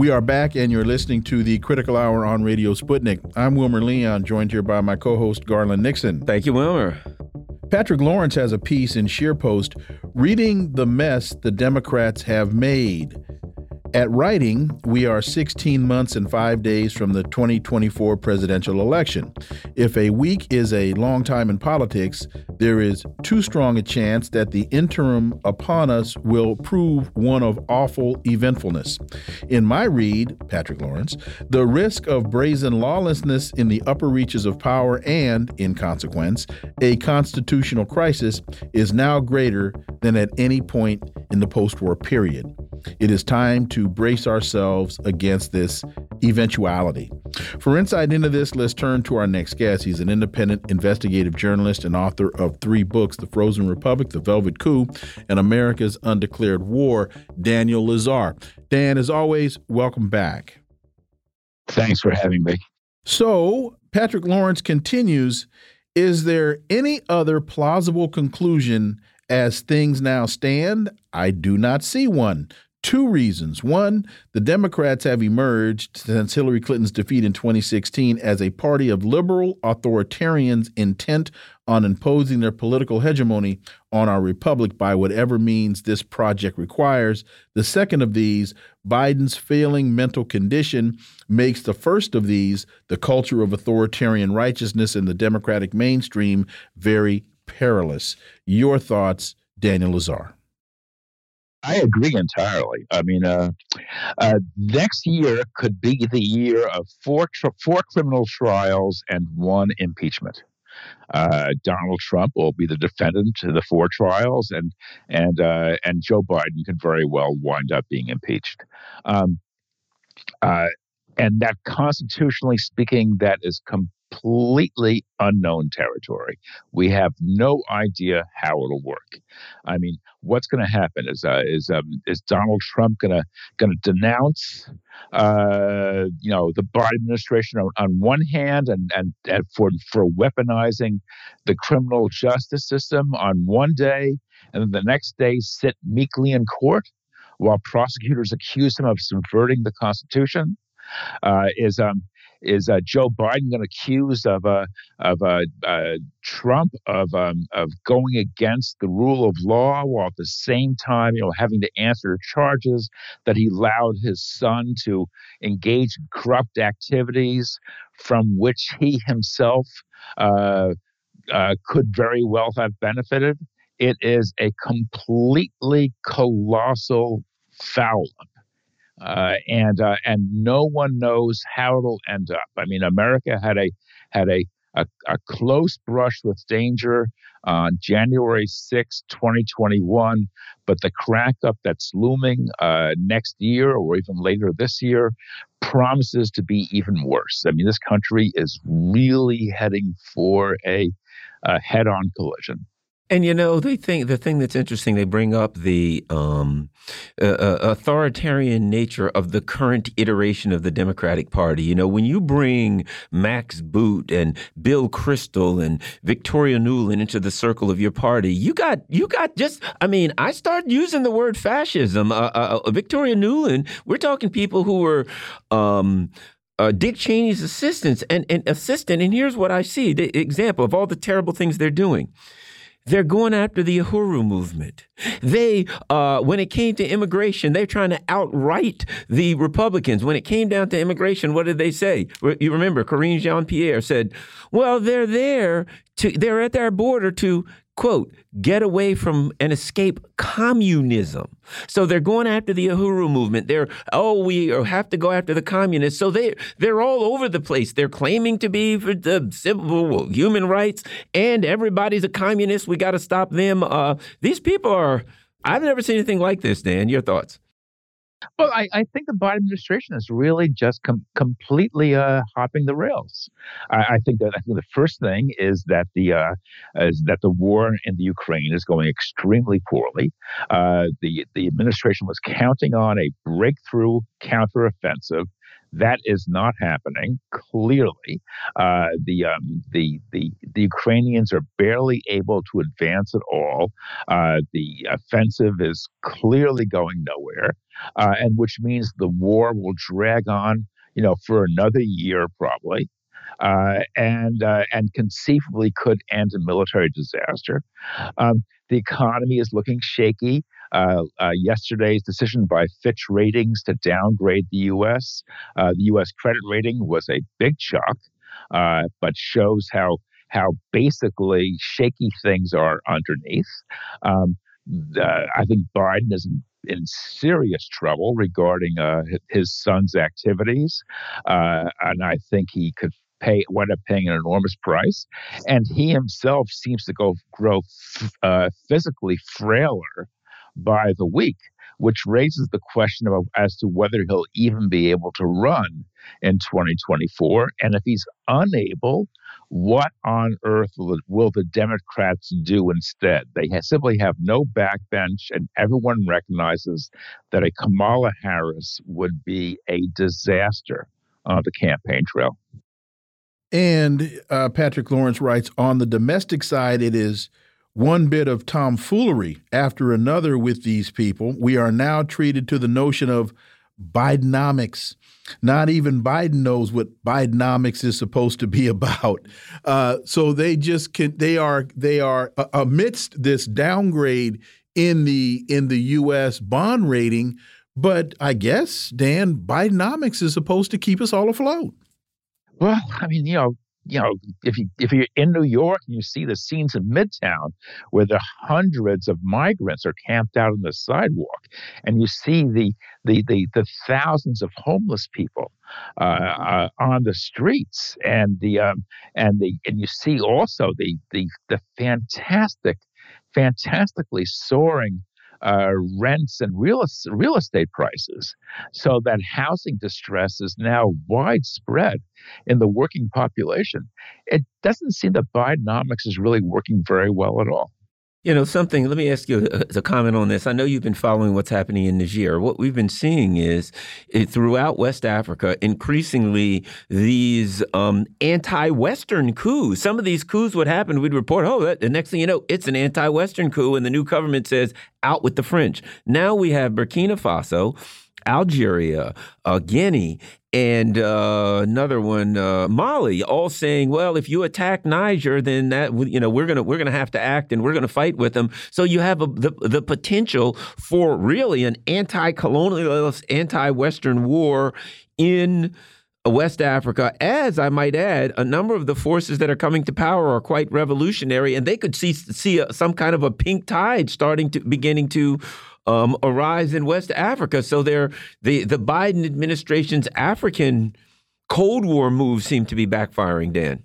We are back, and you're listening to the Critical Hour on Radio Sputnik. I'm Wilmer Leon, joined here by my co host, Garland Nixon. Thank you, Wilmer. Patrick Lawrence has a piece in ScheerPost reading the mess the Democrats have made. At writing, we are 16 months and five days from the 2024 presidential election. If a week is a long time in politics, there is too strong a chance that the interim upon us will prove one of awful eventfulness. In my read, Patrick Lawrence, the risk of brazen lawlessness in the upper reaches of power and, in consequence, a constitutional crisis is now greater than at any point in the post war period. It is time to brace ourselves against this eventuality. For insight into this, let's turn to our next guest. He's an independent investigative journalist and author of three books The Frozen Republic, The Velvet Coup, and America's Undeclared War, Daniel Lazare. Dan, as always, welcome back. Thanks for having me. So, Patrick Lawrence continues Is there any other plausible conclusion as things now stand? I do not see one. Two reasons. One, the Democrats have emerged since Hillary Clinton's defeat in 2016 as a party of liberal authoritarians intent on imposing their political hegemony on our republic by whatever means this project requires. The second of these, Biden's failing mental condition, makes the first of these, the culture of authoritarian righteousness in the Democratic mainstream, very perilous. Your thoughts, Daniel Lazare. I agree entirely. I mean, uh, uh, next year could be the year of four four criminal trials and one impeachment. Uh, Donald Trump will be the defendant to the four trials, and and uh, and Joe Biden could very well wind up being impeached. Um, uh, and that, constitutionally speaking, that is com- completely unknown territory. We have no idea how it'll work. I mean, what's going to happen is uh, is um, is Donald Trump going to going to denounce uh, you know the Biden administration on, on one hand and, and and for for weaponizing the criminal justice system on one day, and then the next day sit meekly in court while prosecutors accuse him of subverting the Constitution. Uh, is um, is uh, Joe Biden going to accuse of uh, of uh, uh, Trump of um, of going against the rule of law while at the same time, you know, having to answer charges that he allowed his son to engage in corrupt activities from which he himself uh, uh, could very well have benefited? It is a completely colossal foul up uh, and uh, and no one knows how it'll end up. I mean, America had a had a a, a close brush with danger on January 6, 2021, but the crack up that's looming uh, next year or even later this year promises to be even worse. I mean, this country is really heading for a, a head on collision. And you know, they think the thing that's interesting, they bring up the um, uh, authoritarian nature of the current iteration of the Democratic Party. You know, when you bring Max Boot and Bill Kristol and Victoria Nuland into the circle of your party, you got you got just. I mean, I start using the word fascism. Uh, uh, uh Victoria Nuland. We're talking people who were. Um, uh, Dick Cheney's assistants and, and assistant, and here's what I see: the example of all the terrible things they're doing they're going after the Uhuru movement. They, uh, when it came to immigration, they're trying to outright the Republicans. When it came down to immigration, what did they say? You remember, Karine Jean Pierre said, "Well, they're there to, they're at their border to quote, get away from and escape communism. So they're going after the Uhuru movement. They're, oh, we have to go after the communists. So they, they're all over the place. They're claiming to be for the civil human rights and everybody's a communist. We got to stop them. Uh, these people are, I've never seen anything like this, Dan. Your thoughts? Well, I, I, think the Biden administration is really just com- completely uh, hopping the rails. I, I, think that I think the first thing is that the uh, is that the war in the Ukraine is going extremely poorly. Uh, the the administration was counting on a breakthrough counteroffensive that is not happening. Clearly, uh, the um, the the the Ukrainians are barely able to advance at all. Uh, the offensive is clearly going nowhere, uh, and which means the war will drag on, you know, for another year probably. Uh, and uh, and conceivably could end in military disaster. Um, the economy is looking shaky. Uh, uh, yesterday's decision by Fitch Ratings to downgrade the U.S. Uh, the U.S. credit rating was a big shock, uh, but shows how how basically shaky things are underneath. Um, the, I think Biden is in, serious trouble regarding uh, his son's activities, uh, and I think he could pay wind up paying an enormous price, and he himself seems to go grow uh, physically frailer by the week, which raises the question of, as to whether he'll even be able to run in 2024. And if he's unable, what on earth will, will the Democrats do instead? They ha- simply have no backbench, and everyone recognizes that a Kamala Harris would be a disaster on the campaign trail. And uh, Patrick Lawrence writes on the domestic side, it is one bit of tomfoolery after another with these people. We are now treated to the notion of Bidenomics. Not even Biden knows what Bidenomics is supposed to be about. Uh, so they just can. They are. They are uh, amidst this downgrade in the in the U.S. bond rating. But I guess Dan Bidenomics is supposed to keep us all afloat. Well, I mean, you know, you know, if you if you're in New York and you see the scenes in Midtown where the hundreds of migrants are camped out on the sidewalk, and you see the the the, the thousands of homeless people uh, uh, on the streets, and the um, and the and you see also the the the fantastic, fantastically soaring uh, rents and real, real estate prices. So that housing distress is now widespread in the working population. It doesn't seem that Bidenomics is really working very well at all. You know, something, let me ask you a, a, comment on this. I know you've been following what's happening in Niger. What we've been seeing is it, throughout West Africa, increasingly these um, anti Western coups. Some of these coups would happen, we'd report, oh, the next thing you know, it's an anti Western coup, and the new government says, out with the French. Now we have Burkina Faso Algeria, uh, Guinea, and uh, another one, uh, Mali, all saying, "Well, if you attack Niger, then that you know we're gonna we're gonna have to act and we're gonna fight with them." So you have a, the the potential for really an anti-colonialist, anti-Western war in. West Africa, as I might add, a number of the forces that are coming to power are quite revolutionary, and they could see see a, some kind of a pink tide starting to beginning to um, arise in West Africa. So they're, the the Biden administration's African Cold War moves seem to be backfiring. Dan.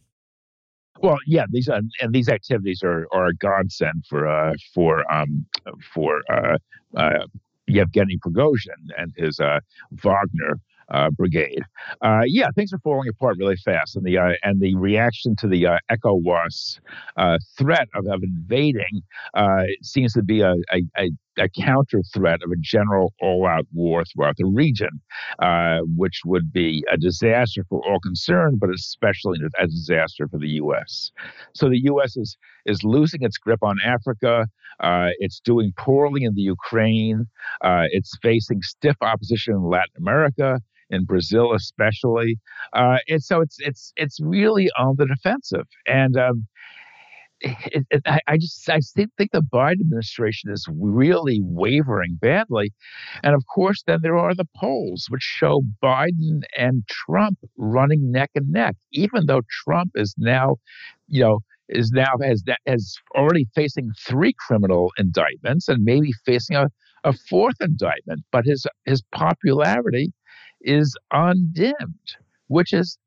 Well, yeah, these uh, and these activities are are a godsend for uh, for um, for uh, uh, Yevgeny Prigozhin and his uh, Wagner uh, brigade. Uh, yeah, things are falling apart really fast, and the uh, and the reaction to the uh, ECOWAS uh, threat of, of invading uh, seems to be a, a, a a counter threat of a general all out war throughout the region, uh, which would be a disaster for all concerned, but especially a disaster for the U.S. So the U.S. is, is losing its grip on Africa. Uh, it's doing poorly in the Ukraine. Uh, it's facing stiff opposition in Latin America. In Brazil, especially, uh, and so it's it's it's really on the defensive, and um, it, it, I, I just I think the Biden administration is really wavering badly, and of course, then there are the polls which show Biden and Trump running neck and neck. Even though Trump is now, you know, is now has has already facing three criminal indictments and maybe facing a, a fourth indictment, but his his popularity is undimmed, which is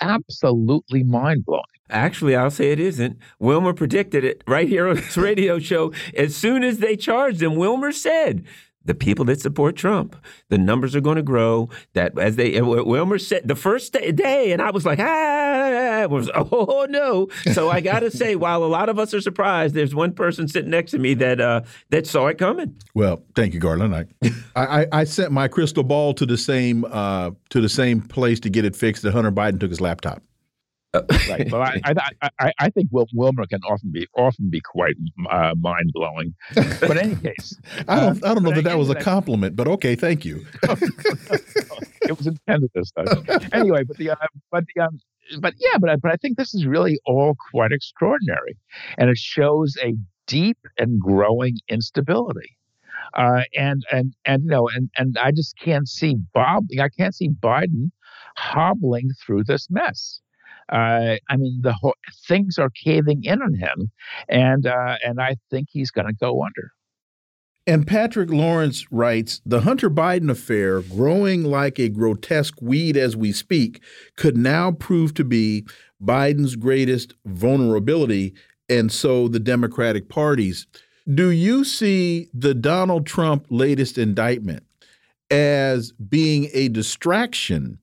absolutely mind blowing. Actually, I'll say it isn't. Wilmer predicted it right here on this radio show. As soon as they charged him, Wilmer said, the people that support Trump, the numbers are going to grow. That as they Wilmer said the first day, and I was like, ah, was oh no. So I got to say, while a lot of us are surprised, there's one person sitting next to me that uh, that saw it coming. Well, thank you, Garland. I, I, I sent my crystal ball to the same uh, to the same place to get it fixed. That Hunter Biden took his laptop right. Well, I, I, I, I, think Wil- Wilmer can often be often be quite uh, mind blowing. But in any case, I don't uh, I don't know that that was a compliment, but okay, thank you. it was intended as such. Anyway, but the uh, but the um, but yeah, but I, but I think this is really all quite extraordinary, and it shows a deep and growing instability. Uh, and and and you know and and I just can't see Bob. I can't see Biden hobbling through this mess. Uh, I mean, the whole, things are caving in on him, and uh, and I think he's going to go under. And Patrick Lawrence writes The Hunter Biden affair, growing like a grotesque weed as we speak, could now prove to be Biden's greatest vulnerability, and so the Democratic Party's. Do you see the Donald Trump latest indictment as being a distraction,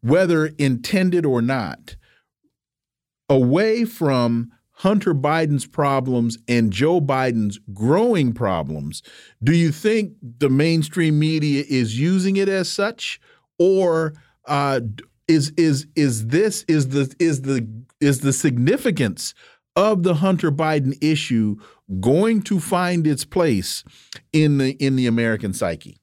whether intended or not, away from Hunter Biden's problems and Joe Biden's growing problems, do you think the mainstream media is using it as such, or uh, is is is this is the is the is the significance of the Hunter Biden issue going to find its place in the in the American psyche?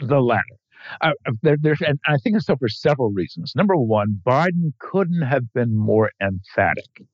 The latter. Uh, there, and I think it's so for several reasons. Number one, Biden couldn't have been more emphatic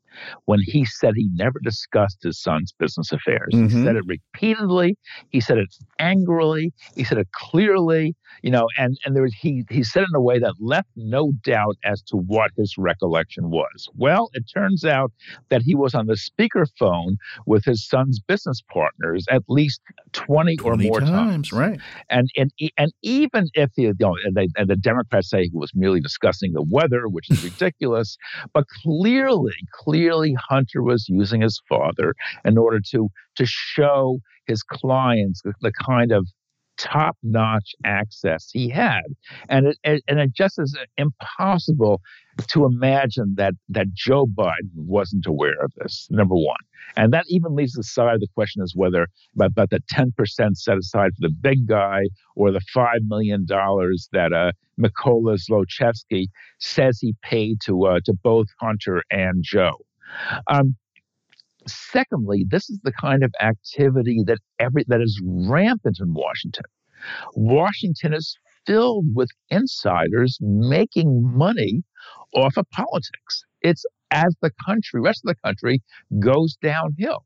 when he said he never discussed his son's business affairs. Mm-hmm. He said it repeatedly. He said it angrily. He said it clearly. You know, and and there was he he said it in a way that left no doubt as to what his recollection was. Well, it turns out that he was on the speakerphone with his son's business partners at least twenty, 20 or more times, times. Right. And and and even if the you know, and, they, and the Democrats say he was merely discussing the weather, which is ridiculous, but clearly, clearly clearly Hunter was using his father in order to to show his clients the, the kind of top notch access he had. And it, it, and it just is impossible to imagine that, that Joe Biden wasn't aware of this, number one. And that even leaves aside the question is whether about, about the 10% set aside for the big guy or the $5 million that uh, Mykola Zlochevsky says he paid to, uh, to both Hunter and Joe. Um, secondly, this is the kind of activity that every that is rampant in Washington. Washington is filled with insiders making money off of politics. It's as the country, rest of the country, goes downhill.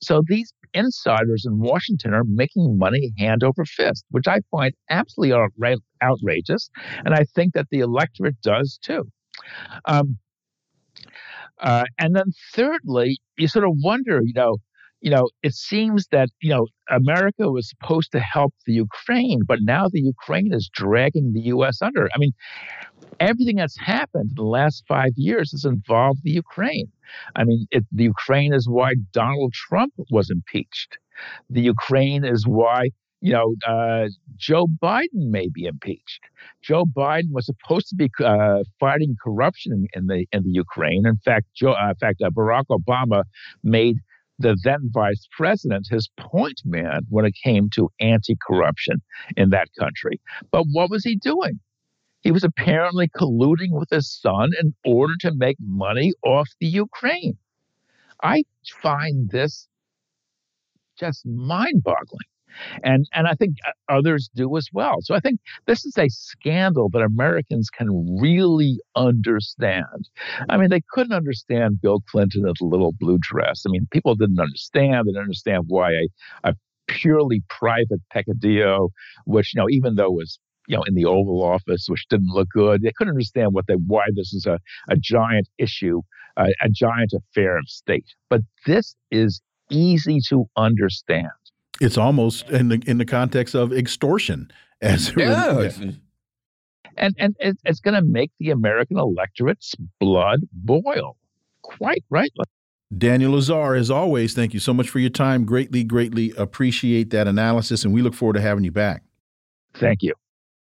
So these insiders in Washington are making money hand over fist, which I find absolutely outrageous, and I think that the electorate does too. Um, uh, and then thirdly, you sort of wonder, you know, you know, it seems that you know America was supposed to help the Ukraine, but now the Ukraine is dragging the U.S. under. I mean, everything that's happened in the last five years has involved the Ukraine. I mean, it, the Ukraine is why Donald Trump was impeached. The Ukraine is why you know, uh, Joe Biden may be impeached. Joe Biden was supposed to be uh, fighting corruption in, the in the Ukraine. In fact, Joe, uh, in fact, uh, Barack Obama made the then vice president his point man when it came to anti-corruption in that country. But what was he doing? He was apparently colluding with his son in order to make money off the Ukraine. I find this just mind-boggling. And and I think uh, others do as well. So I think this is a scandal that Americans can really understand. I mean, they couldn't understand Bill Clinton as a little blue dress. I mean, people didn't understand. They didn't understand why a, a purely private peccadillo, which you know, even though was you know in the Oval Office, which didn't look good, they couldn't understand what they why this is a, a giant issue, a giant affair of state. But this is easy to understand. It's almost in the in the context of extortion, as yeah. yeah. And and it's going to make the American electorate's blood boil. Quite right. Daniel Lazare, as always, thank you so much for your time. Greatly, greatly appreciate that analysis, and we look forward to having you back. Thank you.